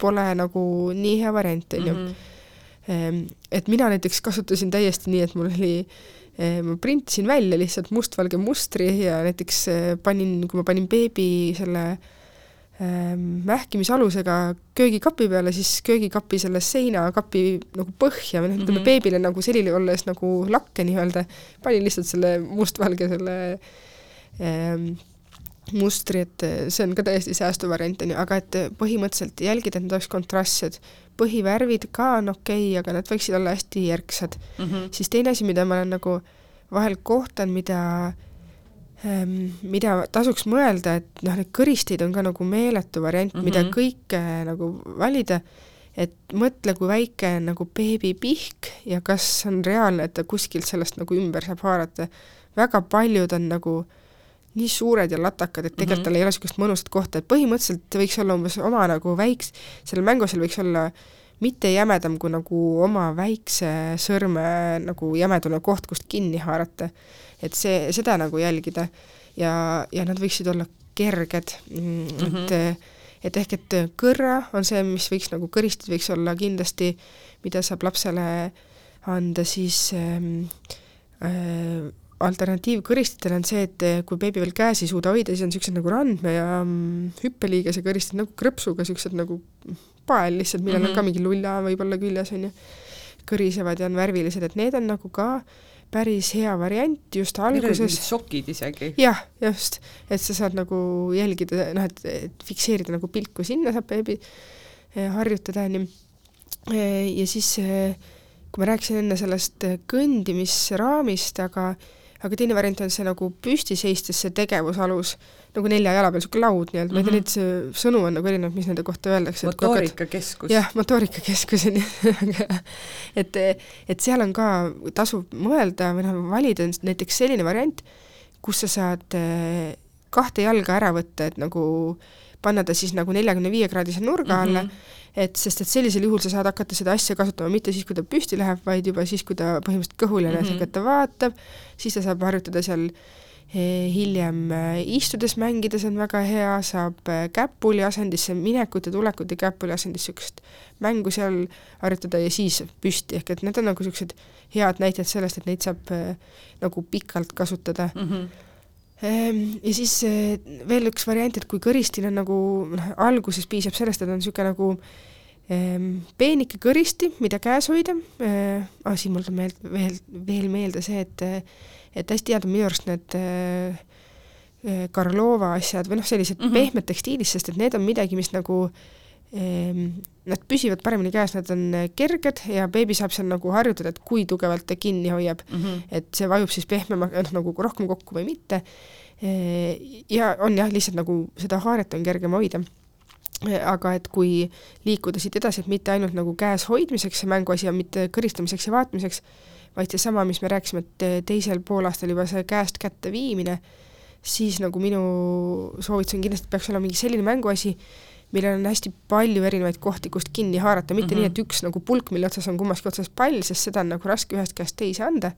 pole nagu nii hea variant, on ju. Mhm. Et mina näiteks kasutasin täiesti nii, et mul oli ma printisin välja lihtsalt mustvalge mustri ja näiteks eh, panin, kui ma panin beebi selle mähkimisalusega köögikapi peale, siis köögikapi selle seinakapi nagu põhja või noh, ütleme mm -hmm. beebile nagu selili olles nagu lakke nii-öelda, panin lihtsalt selle mustvalge selle ähm, mustri, et see on ka täiesti säästuvariant, on ju, aga et põhimõtteliselt jälgida, et need oleks kontrastsed. põhivärvid ka on okei okay,, aga nad võiksid olla hästi järgsad mm. -hmm. siis teine asi, mida ma olen nagu vahel kohtan, mida ähm, mida tasuks mõelda, et noh, need kõristid on ka nagu meeletu variant mm, -hmm. mida kõike nagu valida, et mõtle, kui väike on nagu beebipihk ja kas on reaalne, et ta kuskilt sellest nagu ümber saab haarata. väga paljud on nagu äh, nii suured ja latakad, et tegelikult mm -hmm. tal ei ole niisugust mõnusat kohta, et põhimõtteliselt võiks olla umbes oma nagu väiks-, sellel mängusel võiks olla mitte jämedam kui nagu oma väikse sõrme nagu jämedune koht, kust kinni haarata. et see, seda nagu jälgida ja, ja nad võiksid olla kerged mm, -hmm. et et ehk et kõrra on see, mis võiks nagu kõristid võiks olla kindlasti, mida saab lapsele anda siis ähm, äh, alternatiiv kõristitele on see, et kui beebi veel käes ei suuda hoida, siis on niisugused nagu randme ja mm, hüppeliigese kõristid nagu krõpsuga, niisugused nagu pael lihtsalt, millel mm -hmm. on ka mhm. mingi lulla võib-olla küljes, on ju, kõrisevad ja on värvilised, et need on nagu ka päris hea variant just alguses. sokid isegi. jah, just, et sa saad nagu jälgida, noh, et, et fikseerida nagu pilku sinna saab beebi eh, harjutada, on ju. Eh, ja siis kui ma rääkisin enne sellest kõndimisraamist, aga aga teine variant on see nagu püsti seistes see tegevusalus, nagu nelja jala peal, niisugune laud nii-öelda mm, -hmm. ma ei tea, Mhm. neid sõnu on nagu erinevad, mis nende kohta öeldakse. motoorikakeskus. jah, motoorikakeskus [laughs] on ju et, et seal on ka, tasub mõelda või noh, valida näiteks selline variant, kus sa saad eh, kahte jalga ära võtta, et nagu panna ta siis nagu neljakümne viie kraadise nurga alla mm, -hmm. Et sest et sellisel juhul sa saad hakata seda asja kasutama mitte siis, kui ta püsti läheb, vaid juba siis, kui ta põhimõtteliselt kõhul Mhm. mm, -hmm. ta vaatab, siis ta saab harjutada seal eh, hiljem eh, istudes mängida, see on väga hea, saab eh, käpuli asendisse minekut ja tulekut ja käpuli asendisse niisugust mängu seal harjutada ja siis püsti, ehk et need on nagu niisugused head näited sellest, et neid saab nagu pikalt kasutada mm. -hmm. Ehm, Ja siis eh, veel üks variant, et kui kõristil on nagu noh, alguses piisab sellest, et on niisugune nagu ehm, peenike kõristi, mida käes hoida eh,, ah, siin mul tuleb meeld-, veel, veel meelde see, et et hästi head on minu arust need eh, eh, Karlova asjad või noh, sellised mm. -hmm. pehmed tekstiilis, sest et need on midagi, mis nagu ehm, Nad püsivad paremini käes, nad on eh, kerged ja beebi saab seal nagu harjutada, et kui tugevalt ta kinni hoiab Mm -hmm. et see vajub siis pehmema, noh nagu rohkem kokku või mitte. ja on jah, lihtsalt nagu seda haaret on kergem hoida. aga et kui liikuda siit edasi, et mitte ainult nagu käes hoidmiseks see mänguasi ja mitte kõristamiseks ja vaatamiseks, vaid seesama, mis me rääkisime, et teisel poolaastal juba see käest kätte viimine, siis nagu minu soovitus on kindlasti, peaks olema mingi selline mänguasi, millel on hästi palju erinevaid kohti, kust kinni haarata, mitte mm Mhm. -hmm. nii, et üks nagu pulk, mille otsas on kummaski otsas pall, sest seda on nagu raske ühest käest teise anda,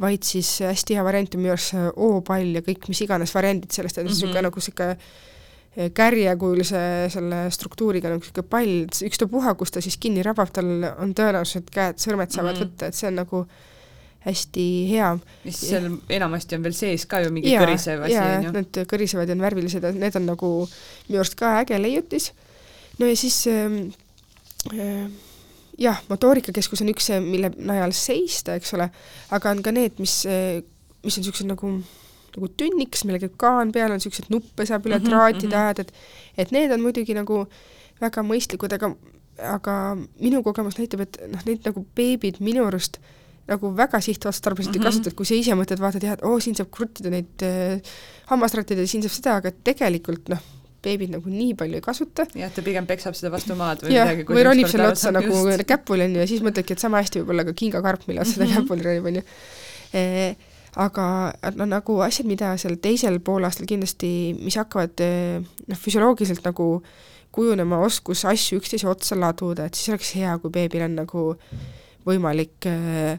vaid siis hästi hea variant on minu arust see O-pall ja kõik mis iganes variandid sellest, et Mhm. niisugune mm -hmm. nagu niisugune kärjekujulise selle struktuuriga nagu niisugune pall, ükstapuha, kus ta siis kinni rabab, tal on tõenäosus, et käed, sõrmed saavad mm Mhm. -hmm. võtta, et see on nagu hästi hea. mis seal enamasti on veel sees ka ju mingi Jaa, kõrisev asi, on ju. Need kõrisevad ja on värvilised ja need on nagu minu arust ka äge leiutis. no ja siis ähm, äh, jah, motoorikakeskus on üks, mille najal seista, eks ole, aga on ka need, mis, mis on niisugused nagu nagu tünniks, millel käib kaan peal, on niisuguseid nuppe saab üle Mhm, traatide mhm. ajada, et et need on muidugi nagu väga mõistlikud, aga aga minu kogemus näitab, et noh, neid nagu beebid minu arust nagu väga sihtotstarbeliselt ei Mhm. kasuta, et kui sa ise mõtled, vaatad jah, et oo, siin saab kruttida neid äh, hammasrattaid ja siin saab seda, aga tegelikult noh, beebid nagu nii palju ei kasuta. jah, ta pigem peksab seda vastu maad või jah, midagi. või ronib selle otsa nagu [laughs] käpuli, on ju, ja siis mõtledki, et sama hästi võib olla ka kingakarp, mille otsa ta Mhm. käpuli ronib, on ju. aga no nagu asjad, mida seal teisel poolaastal kindlasti, mis hakkavad eh, noh, füsioloogiliselt nagu kujunema oskus asju üksteise otsa laduda, et siis oleks hea, kui beebil on nagu võimalik eh,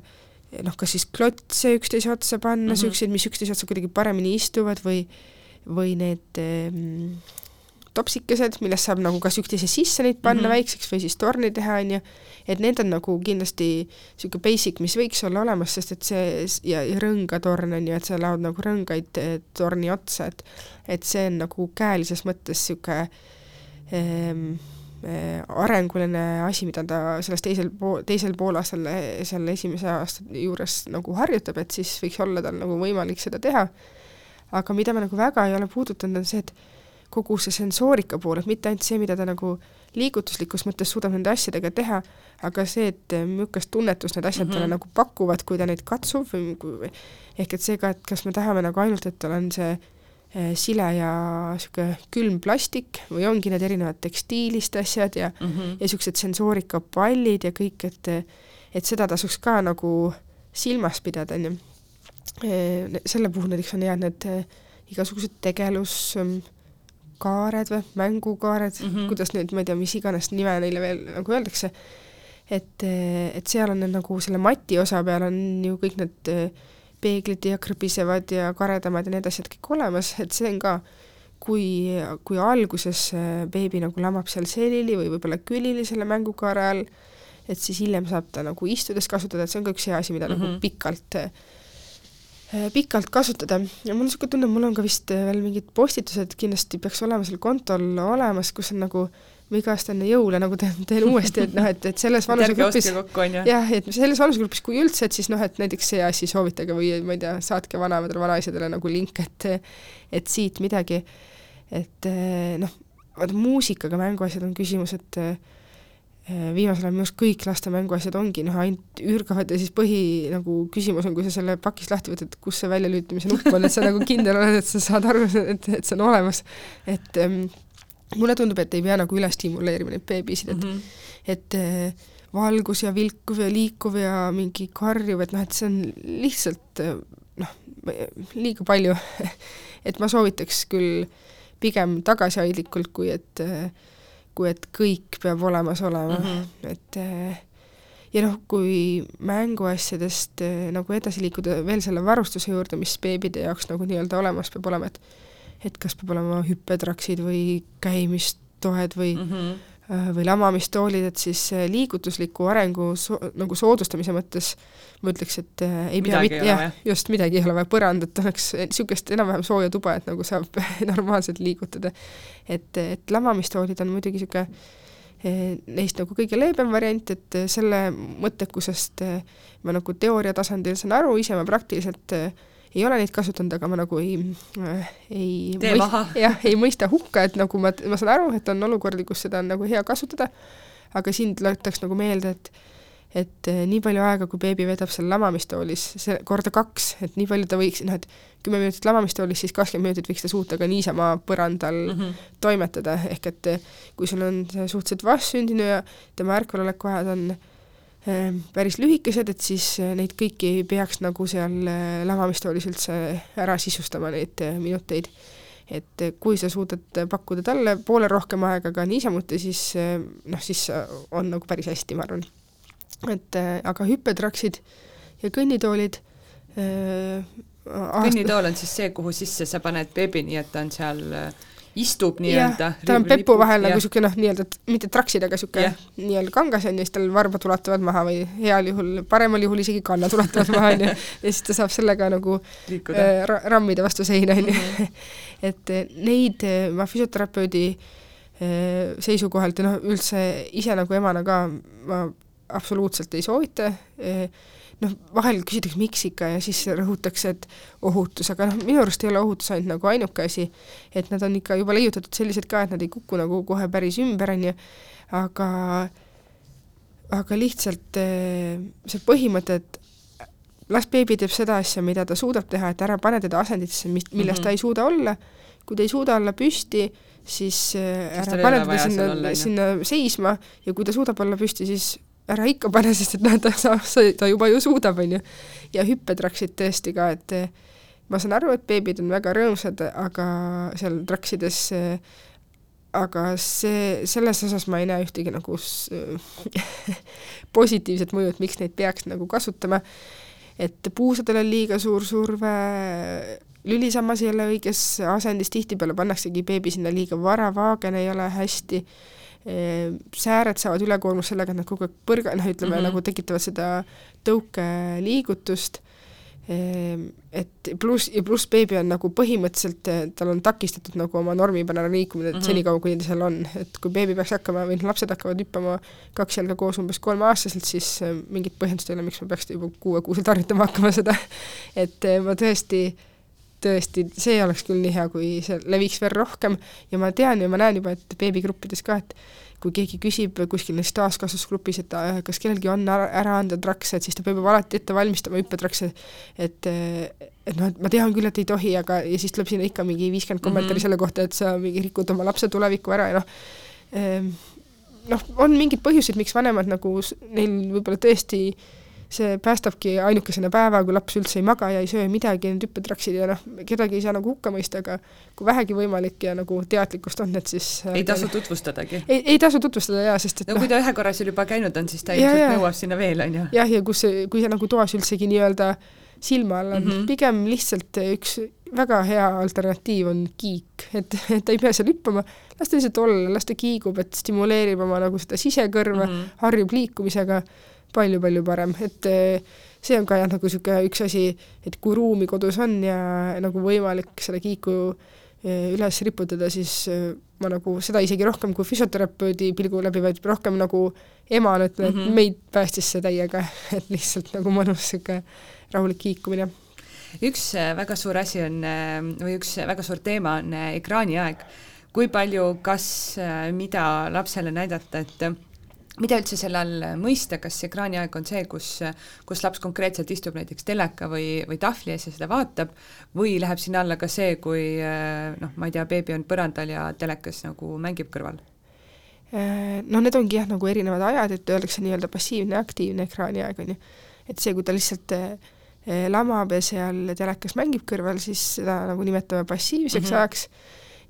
noh, kas siis klotse üksteise otsa panna mm, -hmm. mis üksteise otsa kuidagi paremini istuvad või või need eh, topsikesed, millest saab nagu kas üksteise sisse neid panna mm. -hmm. väikseks või siis torni teha, on ju, et need on nagu kindlasti niisugune basic, mis võiks olla olemas, sest et see ja, ja rõngatorn on ju, et sa laod nagu rõngaid eh, torni otsa, et et see on nagu käelises mõttes niisugune eh, arenguline asi, mida ta selles teisel pool, teisel poolaastal eh, seal esimese aasta juures nagu harjutab, et siis võiks olla tal nagu võimalik seda teha. aga mida ma nagu väga ei ole puudutanud, on see, et kogu see sensoorika pool, et mitte ainult see, mida ta nagu liigutuslikus mõttes suudab nende asjadega teha, aga see, et eh, millist tunnetust need asjad mm -hmm. talle Mhm. nagu pakuvad, kui ta neid katsub või ehk et see ka, et kas me tahame nagu ainult, et tal on see eh, sile ja niisugune külm plastik või ongi need erinevad tekstiilist asjad ja mm -hmm. ja niisugused sensoorikapallid ja kõik, et et seda tasuks ka nagu silmas pidada, on ju. Selle puhul näiteks on hea, et need eh, igasugused tegeluskaared või mängukaared mm. -hmm. kuidas nüüd, ma ei tea, mis iganes nime neile veel nagu öeldakse, et, et seal on need nagu selle mati osa peal on ju kõik need eh, peeglid ja krõbisevad ja karedamad ja need asjad kõik olemas, et see on ka kui, kui alguses äh, beebi nagu lamab seal selili või võib-olla külili selle mängukaare all, et siis hiljem saab ta nagu istudes kasutada, et see on ka üks hea asi, mida mm -hmm. nagu Mhm. pikalt äh, pikalt kasutada ja mul on niisugune tunne, mul on ka vist äh, veel mingid postitused kindlasti peaks olema seal kontol olemas, kus on nagu ma iga aasta enne jõule nagu teen, teen uuesti, et noh, et, et selles vanusegrupis jah, et selles vanusegrupis, kui üldse, et siis noh, et näiteks see asi soovitage või ma ei tea, saatke vanaemadele, vanaisadele nagu link, et et siit midagi, et noh, vaata muusikaga mänguasjad on küsimus, et viimasel ajal minu arust kõik laste mänguasjad ongi noh, ainult ürgavad ja siis põhi nagu küsimus on, kui sa selle pakist lahti võtad, kus see väljalülitamise nupp on, et sa nagu kindel oled, et sa saad aru, et, et see on olemas. et ähm, mulle tundub, et ei pea nagu üle stimuleerima neid beebisid, et mm, -hmm. et äh, valgus ja vilkuv ja liikuv ja mingi karjuv, et noh, et see on lihtsalt noh, liiga palju [laughs] et ma soovitaks küll pigem tagasihoidlikult, kui et, kui et kõik peab olemas olema mm, -hmm. et ja noh, kui mänguasjadest nagu edasi liikuda veel selle varustuse juurde, mis beebide jaoks nagu nii-öelda olemas peab olema, et et kas peab olema hüppetraksid või käimistoed või mm -hmm Äh, või lamamistoolid, et siis liigutusliku arengu so-, nagu soodustamise mõttes ma ütleks, et äh, ei pea mitte, jah, just midagi ei ole vaja, põrandat oleks niisugust enam-vähem sooja tuba, et nagu saab [laughs] normaalselt liigutada. et, et lamamistoolid on muidugi niisugune neist nagu kõige leebem variant, et selle mõttekusest ma nagu teooria tasandil saan aru, ise ma praktiliselt äh, ei ole neid kasutanud, aga ma nagu ei äh,, ei tee mõist, maha. jah, ei mõista hukka, et nagu ma, ma saan aru, et on olukordi, kus seda on nagu hea kasutada, aga siin tuletaks nagu meelde, et et eh, nii palju aega, kui beebi vedab seal lamamistoolis, see korda kaks, et nii palju ta võiks, noh et kümme minutit lamamistoolis, siis kakskümmend minutit võiks ta suuta ka niisama põrandal mm -hmm. toimetada, ehk et eh, kui sul on suhteliselt vastsündinu ja tema ärkveloleku ajad on päris lühikesed, et siis eh, neid kõiki ei peaks nagu seal eh, lavamistoolis üldse ära sisustama, neid eh, minuteid. et kui sa suudad pakkuda talle poole rohkem aega ka niisamuti, siis noh, siis on nagu päris hästi, ma arvan. et aga hüppetraksid ja kõnnitoolid äh, kõnnitool on siis see, kuhu sisse sa paned beebi, nii et ta on seal äh, istub nii-öelda. tal on pepu vahel nagu niisugune noh, nii-öelda mitte traksid, aga niisugune nii-öelda kangas on ja siis tal varbad ulatuvad maha või heal juhul, paremal juhul isegi kannad ulatuvad maha, on ju, [laughs] ja siis ta saab sellega nagu äh, ra rammida vastu seina, on ju. Mhm. [laughs] et äh, neid äh, ma füsioterapeudi äh, seisukohalt ja noh, üldse ise nagu emana ka ma absoluutselt ei soovita äh, noh, vahel küsitakse, miks ikka ja siis rõhutakse, et ohutus, aga noh, minu arust ei ole ohutus ainult nagu ainuke asi, et nad on ikka juba leiutatud sellised ka, et nad ei kuku nagu kohe päris ümber, on ju, aga aga lihtsalt eh, see põhimõte, et las beebi teeb seda asja, mida ta suudab teha, et ära pane teda asenditesse, mis, milles mm -hmm. ta ei suuda olla, kui ta ei suuda olla püsti, siis eh, ära pane teda sinna, sinna seisma ja kui ta suudab olla püsti, siis ära ikka pane, sest et noh, ta saab, ta juba ju suudab, on ju. ja hüppetraksid tõesti ka, et ma saan aru, et beebid on väga rõõmsad, aga seal traksides aga see, selles osas ma ei näe ühtegi nagu [laughs] positiivset mõju, et miks neid peaks nagu kasutama, et puusadel on liiga suur surve, lülisammas ei ole õiges asendis, tihtipeale pannaksegi beebi sinna liiga vara, vaagen ei ole hästi sääred saavad ülekoormust sellega, et nad kogu aeg põrga-, noh, ütleme mm -hmm. nagu tekitavad seda tõukeliigutust, ehm, et pluss, ja pluss beebi on nagu põhimõtteliselt, eh, tal on takistatud nagu oma normipärane liikumine mm -hmm. senikaua, kuni ta seal on, et kui beebi peaks hakkama või noh, lapsed hakkavad hüppama kaks jalga koos umbes kolmeaastaselt, siis eh, mingit põhjendust ei ole, miks ma peaks juba kuuekuuselt harjutama hakkama seda, [laughs] et eh, ma tõesti tõesti, see oleks küll nii hea, kui see leviks veel rohkem ja ma tean ja ma näen juba, et beebigruppides ka, et kui keegi küsib kuskil näiteks taaskasvatusgrupis, et äh, kas kellelgi on ära, ära anda trakse, et siis ta peab juba alati ette valmistama hüppetrakse, et et noh, et ma tean küll, et ei tohi, aga ja siis tuleb sinna ikka mingi viiskümmend kommentaari mm -hmm. selle kohta, et sa mingi rikud oma lapse tulevikku ära ja noh, ehm, noh, on mingeid põhjuseid, miks vanemad nagu, neil võib-olla tõesti äh, see päästabki ainukesena päeva, kui laps üldse ei maga ja ei söö midagi, need hüppetraksid ja noh, kedagi ei saa nagu hukka mõista, aga kui vähegi võimalik ja nagu teadlikkust on, et siis ei tasu tutvustadagi? ei, ei tasu tutvustada jaa, sest et no, no kui ta ühe korra seal juba käinud on, siis ta ilmselt nõuab sinna veel, on ju? jah, ja kus, kui see nagu toas üldsegi nii-öelda silma all on mm, -hmm. pigem lihtsalt üks väga hea alternatiiv on kiik, et, et ta ei pea seal hüppama, las ta lihtsalt olla, las ta kiigub, et stimuleerib oma nagu seda sisekõrva mm, -hmm. harjub liikumisega palju-palju parem, et eh, see on ka jah, nagu niisugune üks asi, et kui ruumi kodus on ja nagu võimalik seda kiiku eh, üles riputada, siis eh, ma nagu seda isegi rohkem kui füsioterapeudi pilgu läbi, vaid rohkem nagu emana ütlen mm, -hmm. et meid päästis see täiega, [laughs] et lihtsalt nagu mõnus niisugune rahulik kiikumine. üks väga suur asi on, või üks väga suur teema on ekraaniaeg. kui palju, kas, mida lapsele näidata, et mida üldse selle all mõista, kas ekraaniaeg on see, kus, kus laps konkreetselt istub näiteks teleka või, või tahvli ees ja seda vaatab, või läheb sinna alla ka see, kui noh, ma ei tea, beebi on põrandal ja telekas nagu mängib kõrval? Noh, need ongi jah, nagu erinevad ajad, et öeldakse nii-öelda passiivne ja aktiivne ekraaniaeg, on ju. et see, kui ta lihtsalt lamab ja seal telekas mängib kõrval, siis seda nagu nimetame passiivseks mm -hmm. ajaks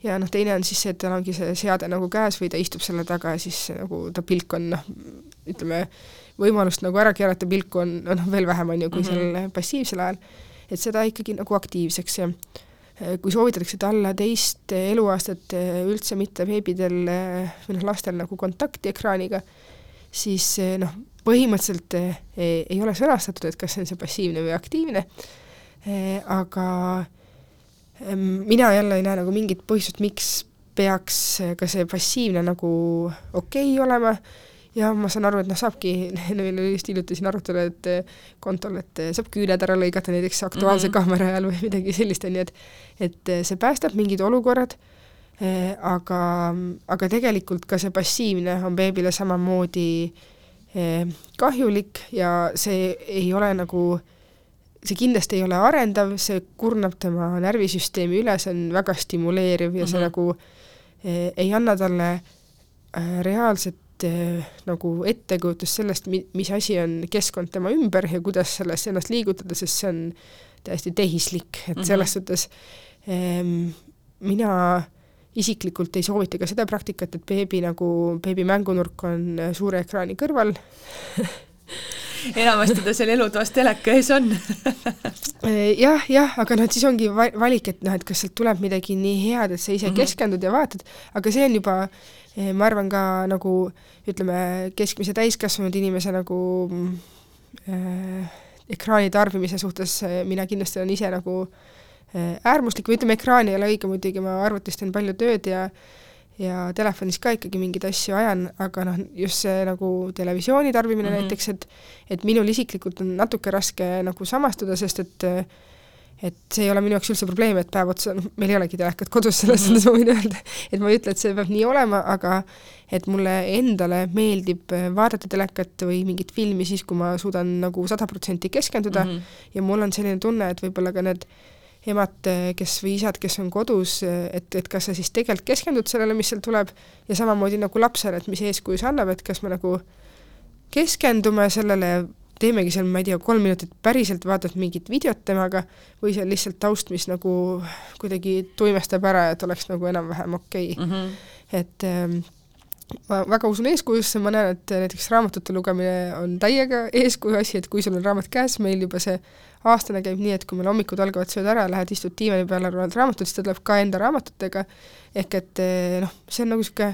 ja noh, teine on siis see, et tal ongi see seade nagu käes või ta istub selle taga ja siis nagu ta pilk on noh, ütleme, võimalust nagu ära keerata pilku on noh, veel vähem, on ju, kui mm -hmm. sellel passiivsel ajal. et seda ikkagi nagu aktiivseks ja eh, kui soovitatakse, et alla teist eluaastat eh, üldse mitte veebidel eh, või noh, lastel nagu kontakti ekraaniga, siis noh, põhimõtteliselt ei ole sõnastatud, et kas see on see passiivne või aktiivne, aga mina jälle ei näe nagu mingit põhjust, miks peaks ka see passiivne nagu okei okay olema ja ma saan aru, et noh, saabki, [laughs] meil oli just hiljuti siin arutelu, et kontol, et saab küüned ära lõigata näiteks Aktuaalse mm -hmm. kaamera ajal või [laughs] midagi sellist, on ju, et et see päästab mingid olukorrad, aga, aga tegelikult ka see passiivne on beebile samamoodi kahjulik ja see ei ole nagu äh, see kindlasti ei ole arendav, see kurnab tema närvisüsteemi üle, see on väga stimuleeriv ja see mm -hmm. nagu eh, ei anna talle eh, reaalset eh, nagu ettekujutust sellest, mi-, mis asi on keskkond tema ümber ja kuidas selles ennast liigutada, sest see on täiesti tehislik, et mm -hmm. selles suhtes eh, mina isiklikult ei soovita ka seda praktikat, et beebi nagu, beebi mängunurk on suure ekraani kõrval [laughs] enamasti ta seal elutoas teleka ees on [laughs] jah, jah, aga noh, et siis ongi va valik, et noh, et kas sealt tuleb midagi nii head, et sa ise mm -hmm. keskendud ja vaatad, aga see on juba eh, ma arvan ka nagu ütleme, keskmise täiskasvanud inimese nagu äh, ekraani tarbimise suhtes mina kindlasti olen ise nagu äärmuslik või ütleme, ekraan ei ole õige muidugi, ma arvutis teen palju tööd ja äh, ja telefonis ka ikkagi mingeid asju ajan, aga noh, just see nagu televisiooni tarbimine mm -hmm. näiteks, et et minul isiklikult on natuke raske nagu samastuda, sest et et see ei ole minu jaoks üldse probleem, et päev otsa, noh, meil ei olegi telekat kodus, selles mm -hmm. ma võin öelda, et ma ei ütle, et see peab nii olema, aga et mulle endale meeldib vaadata telekat või mingit filmi siis, kui ma suudan nagu sada protsenti keskenduda mm -hmm. ja mul on selline tunne, et võib-olla ka need emad, kes või isad, kes on kodus, et, et kas sa siis tegelikult keskendud sellele, mis seal tuleb, ja samamoodi nagu lapsele, et mis eeskuju see annab, et kas me nagu keskendume sellele, teemegi seal, ma ei tea, kolm minutit päriselt, vaatad mingit videot temaga, või see on lihtsalt taust, mis nagu kuidagi tuimestab ära, et oleks nagu enam-vähem okei okay. mm. -hmm. et ähm, ma väga usun eeskujusse, ma näen, et näiteks raamatute lugemine on täiega eeskuju asi, et kui sul on raamat käes, meil juba see aastane käib nii, et kui meil hommikud algavad, sööd ära, lähed istud diivani peale, loed raamatut, siis ta tuleb ka enda raamatutega, ehk et eh, noh, see on nagu niisugune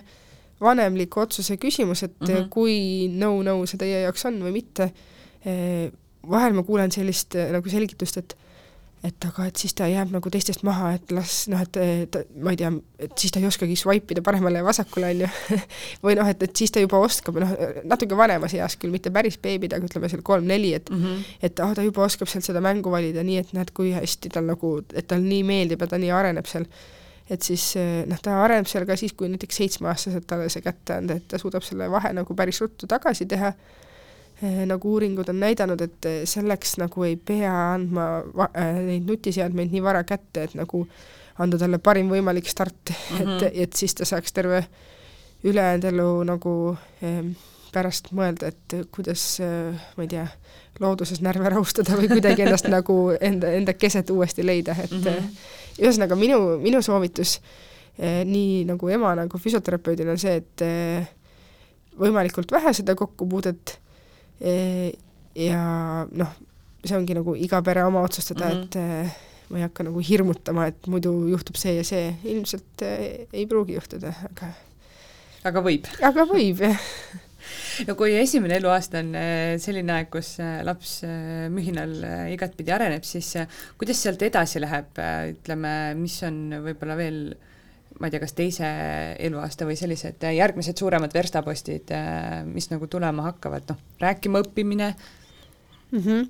vanemliku otsuse küsimus, et mm -hmm. kui no-no see teie jaoks on või mitte, eh, vahel ma kuulen sellist nagu selgitust, et et aga et siis ta jääb nagu teistest maha, et las noh, et ta, ma ei tea, et siis ta ei oskagi swipe ida paremale ja vasakule, on ju [laughs] või noh, et, et siis ta juba oskab, noh, natuke vanemas eas küll, mitte päris beebid, aga ütleme seal kolm-neli, et mm -hmm. et ah, ta juba oskab sealt seda mängu valida, nii et näed, kui hästi tal nagu, et tal nii meeldib ja ta nii areneb seal. et siis noh, ta areneb seal ka siis, kui näiteks seitsmeaastaselt talle see kätte anda, et ta suudab selle vahe nagu päris ruttu tagasi teha Eh, nagu uuringud on näidanud, et eh, selleks nagu ei pea andma äh, neid nutiseadmeid nii vara kätte, et nagu anda talle parim võimalik start mm, [laughs] -hmm. et, et siis ta saaks terve ülejäänud elu nagu eh, pärast mõelda, et kuidas ma ei tea, looduses närve rahustada või kuidagi ennast [laughs] nagu enda, enda keset uuesti leida, et mm -hmm. ühesõnaga minu, minu soovitus nii nagu ema nagu füsioterapeudina on see, et võimalikult vähe seda kokkupuudet ja noh, see ongi nagu iga pere oma otsustada mm, -hmm. et eh, ma ei hakka nagu hirmutama, et muidu juhtub see ja see, ilmselt eh, ei pruugi juhtuda, aga aga võib? aga võib, jah [laughs] no kui esimene eluaasta on eh, selline aeg, kus laps mühinal igatpidi areneb, siis kuidas sealt edasi läheb, ütleme, mis on võib-olla veel äh, ma ei tea, kas teise eluaasta või sellised järgmised suuremad verstapostid, mis nagu tulema hakkavad, noh, rääkima õppimine mm. -hmm.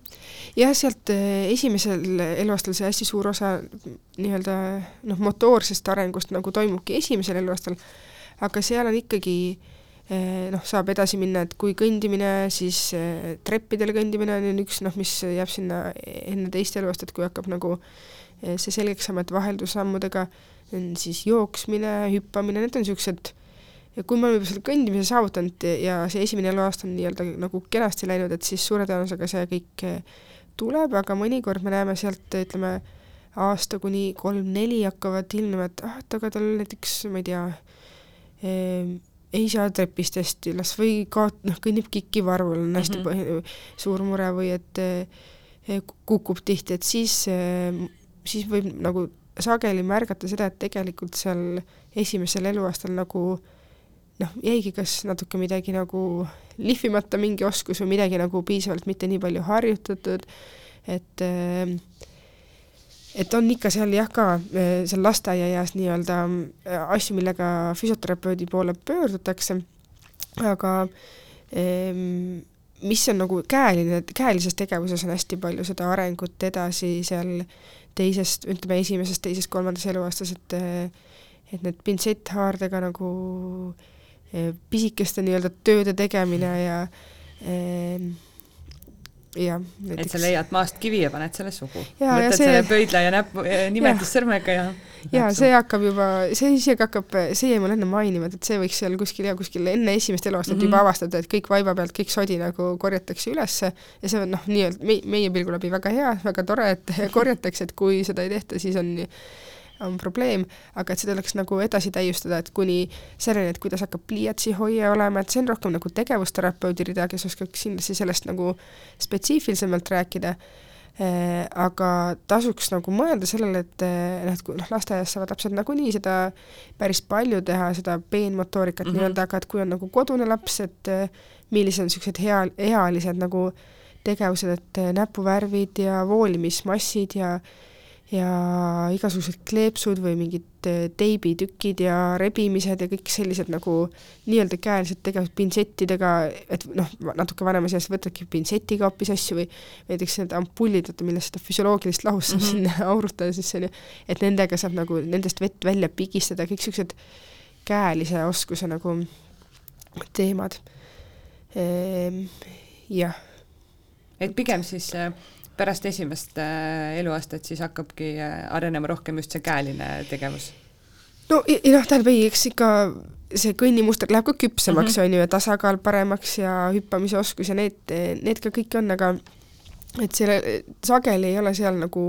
jah, sealt eh, esimesel eluaastal see hästi suur osa nii-öelda noh, motoorsest arengust nagu toimubki esimesel eluaastal, aga seal on ikkagi noh, saab edasi minna, et kui kõndimine, siis treppidel kõndimine on üks noh, mis jääb sinna enne teist eluaastat, kui hakkab nagu see selgeks saama, et vaheldussammudega on siis jooksmine, hüppamine, need on niisugused ja kui me oleme juba selle kõndimise saavutanud ja see esimene eluaasta on nii-öelda nagu kenasti läinud, et siis suure tõenäosusega see kõik tuleb, aga mõnikord me näeme sealt, ütleme, aasta kuni kolm-neli hakkavad ilmnema, et ah, et aga tal näiteks, ma ei tea eh,, ei saa trepist hästi üles või kaot-, noh, kõnnib kikivarvul, on hästi mm -hmm. suur mure või et eh, kukub tihti, et siis eh,, siis võib nagu sageli märgata seda, et tegelikult seal esimesel eluaastal nagu noh, jäigi kas natuke midagi nagu lihvimata mingi oskus või midagi nagu piisavalt mitte nii palju harjutatud, et et on ikka seal jah ka eh, seal lasteaiaeas nii-öelda eh, asju, millega füsioterapeudi poole pöördutakse, aga ehm, mis on nagu käeline, käelises tegevuses on hästi palju seda arengut edasi seal teisest, ütleme esimesest, teisest, kolmandas eluaastas, et et need pintsetthaardega nagu eh, pisikeste nii-öelda tööde tegemine ja eh, jah. et sa leiad maast kivi ja paned selle suhu. võtad see... selle pöidla ja näpu, nimetussõrmega ja ja see hakkab juba, see isegi hakkab, see jäi mul enne mainimata, et see võiks seal kuskil ja kuskil enne esimest eluaastat mm -hmm. juba avastada, et kõik vaiba pealt, kõik sodi nagu korjatakse ülesse ja see on noh, nii-öelda meie, meie pilgu läbi väga hea, väga tore, et [laughs] korjatakse, et kui seda ei tehta, siis on on probleem, aga et seda tuleks nagu edasi täiustada, et kuni selleni, et kuidas hakkab pliiatsihoia olema, et see on rohkem nagu tegevusterapeudi rida, kes oskaks kindlasti sellest nagu spetsiifilisemalt rääkida eh,, aga tasuks nagu mõelda sellele, et noh, et kui noh, lasteaias saavad lapsed nagunii seda päris palju teha, seda peenmotoorikat mm -hmm. nii-öelda, aga et kui on nagu kodune laps, et eh, millised on niisugused hea, ealised nagu tegevused, et näpuvärvid ja voolimismassid ja ja igasugused kleepsud või mingid äh, teibitükid ja rebimised ja kõik sellised nagu nii-öelda käelised tegevused pintsettidega, et noh, natuke vanemas eas võtadki pintsetiga hoopis asju või näiteks need ampullid, vaata millest seda füsioloogilist lahust saab mm -hmm. sinna [laughs] aurutada, siis see on ju, et nendega saab nagu nendest vett välja pigistada, kõik niisugused käelise oskuse nagu teemad ehm,. jah. et pigem siis äh pärast esimest äh, eluaastat siis hakkabki äh, arenema rohkem just see käeline tegevus? no ja noh, tähendab ei, eks ikka see kõnnimuster läheb ka küpsemaks mm, -hmm. on ju, ja tasakaal paremaks ja hüppamise oskus ja need, need ka kõik on, aga et selle, sageli ei ole seal nagu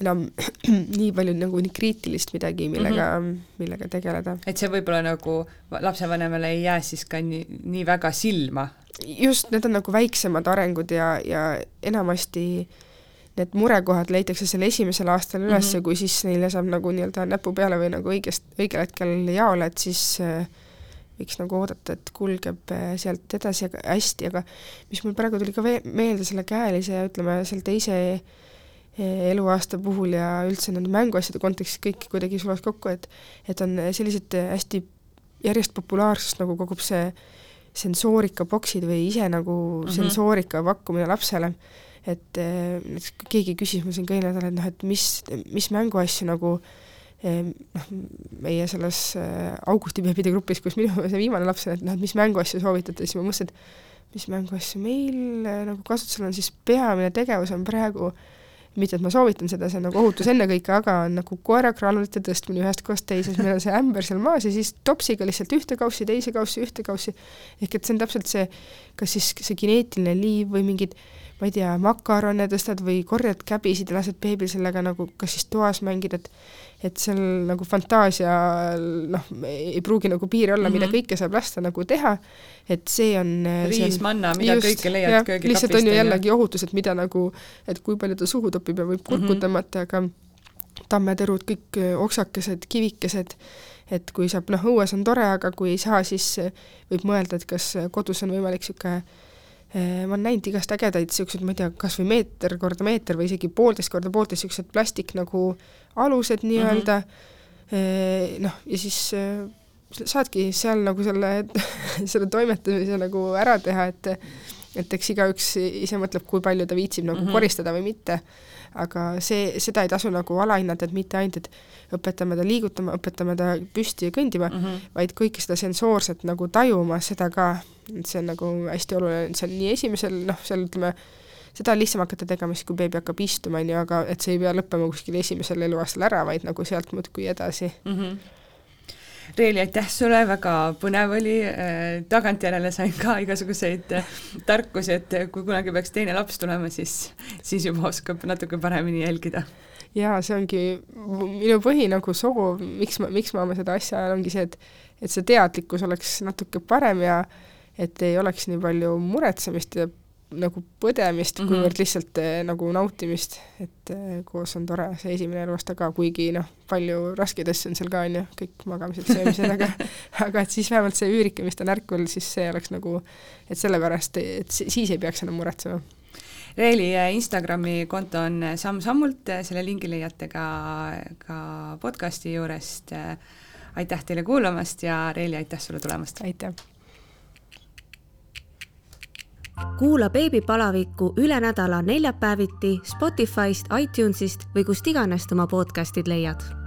enam [clears throat] nii palju nagu nii kriitilist midagi, millega mm, -hmm. millega tegeleda. et see võib-olla nagu lapsevanemale ei jää siis ka nii, nii väga silma, just, need on nagu väiksemad arengud ja, ja enamasti need murekohad leitakse seal esimesel aastal üles mm -hmm. kui siis neile saab nagu nii-öelda näpu peale või nagu õigest, õigel hetkel jaole, et siis äh, võiks nagu oodata, et kulgeb äh, sealt edasi aga hästi, aga mis mul praegu tuli ka meelde selle käelise ja ütleme, seal teise eluaasta puhul ja üldse nende mänguasjade kontekstis kõik kuidagi sulas kokku, et et on sellised hästi järjest populaarsust nagu kogub see sensoorikaboksid või ise nagu mm -hmm. sensoorika pakkumine lapsele, et näiteks eh, keegi küsis mul siin ka eelmine nädal, et noh, et mis, mis mänguasju nagu eh, noh, meie selles eh, augustibeebide grupis, kus minu [laughs] see viimane laps on, et noh, et mis mänguasju soovitate, siis ma mõtlesin, et mis mänguasju meil nagu kasutusel on, siis peamine tegevus on praegu äh, mitte et ma soovitan seda, see on nagu ohutus ennekõike, aga on nagu koerakraanulite tõstmine ühest kohast teise, siis meil on see ämber seal maas ja siis topsiga lihtsalt ühte kaussi, teise kaussi, ühte kaussi, ehk et see on täpselt see, kas siis see kineetiline liiv või mingid ma ei tea, makarone tõstad või korjad käbisid ja lased beebil sellega nagu kas siis toas mängida, et et seal nagu fantaasial noh, ei pruugi nagu piiri olla mm, -hmm. mida mhm. kõike saab lasta nagu teha, et see on riis, manna, mida just, kõike leiad köögikapist. lihtsalt on ju jällegi ohutus, et mida nagu, et kui palju ta suhu topib ja võib kurku mm -hmm. tõmmata, aga tammetõrud, kõik oksakesed, kivikesed, et kui saab, noh, õues on tore, aga kui ei saa, siis võib mõelda, et kas kodus on võimalik niisugune ma olen näinud igast ägedaid niisuguseid, ma ei tea, kas või meeter korda meeter või isegi poolteist korda poolteist niisugused plastik nagu alused nii-öelda mm -hmm., noh, ja siis saadki seal nagu selle [laughs] selle toimetamise nagu ära teha, et et eks igaüks ise mõtleb, kui palju ta viitsib nagu mm -hmm. koristada või mitte, aga see, seda ei tasu nagu alahinnata, et mitte ainult, et õpetame ta liigutama, õpetame ta püsti ja kõndima mm, -hmm. vaid kõike seda sensoorset nagu tajuma, seda ka, et see on nagu hästi oluline, see on nii esimesel, noh, seal ütleme, seda on lihtsam hakata tegema siis, kui beebi hakkab istuma, on ju, aga et see ei pea lõppema kuskil esimesel eluaastal ära, vaid nagu sealt muudkui edasi mm. -hmm Reeli, aitäh sulle, väga põnev oli, äh, tagantjärele sain ka igasuguseid äh, tarkusi, et kui kunagi peaks teine laps tulema, siis, siis juba oskab natuke paremini jälgida. jaa, see ongi minu põhi nagu soov, miks ma, miks ma seda asja ajan, ongi see, et et see teadlikkus oleks natuke parem ja et ei oleks nii palju muretsemist ja nagu põdemist mm, -hmm. kuivõrd lihtsalt eh, nagu nautimist, et eh, koos on tore see esimene eluaasta ka, kuigi noh, palju raskeid asju on seal ka, on ju, kõik magamised, söömised, aga [laughs] aga et siis vähemalt see üürike, mis ta on ärkvel, siis see oleks nagu, et sellepärast, et siis ei peaks enam muretsema. Reeli eh, Instagrami konto on samm-sammult, selle lingi leiate ka, ka podcasti juurest. aitäh teile kuulamast ja Reeli, aitäh sulle tulemast! aitäh! Kuula beebipalavikku üle nädala neljapäeviti Spotify'st, iTunes'ist või kust iganes oma podcast'id leiad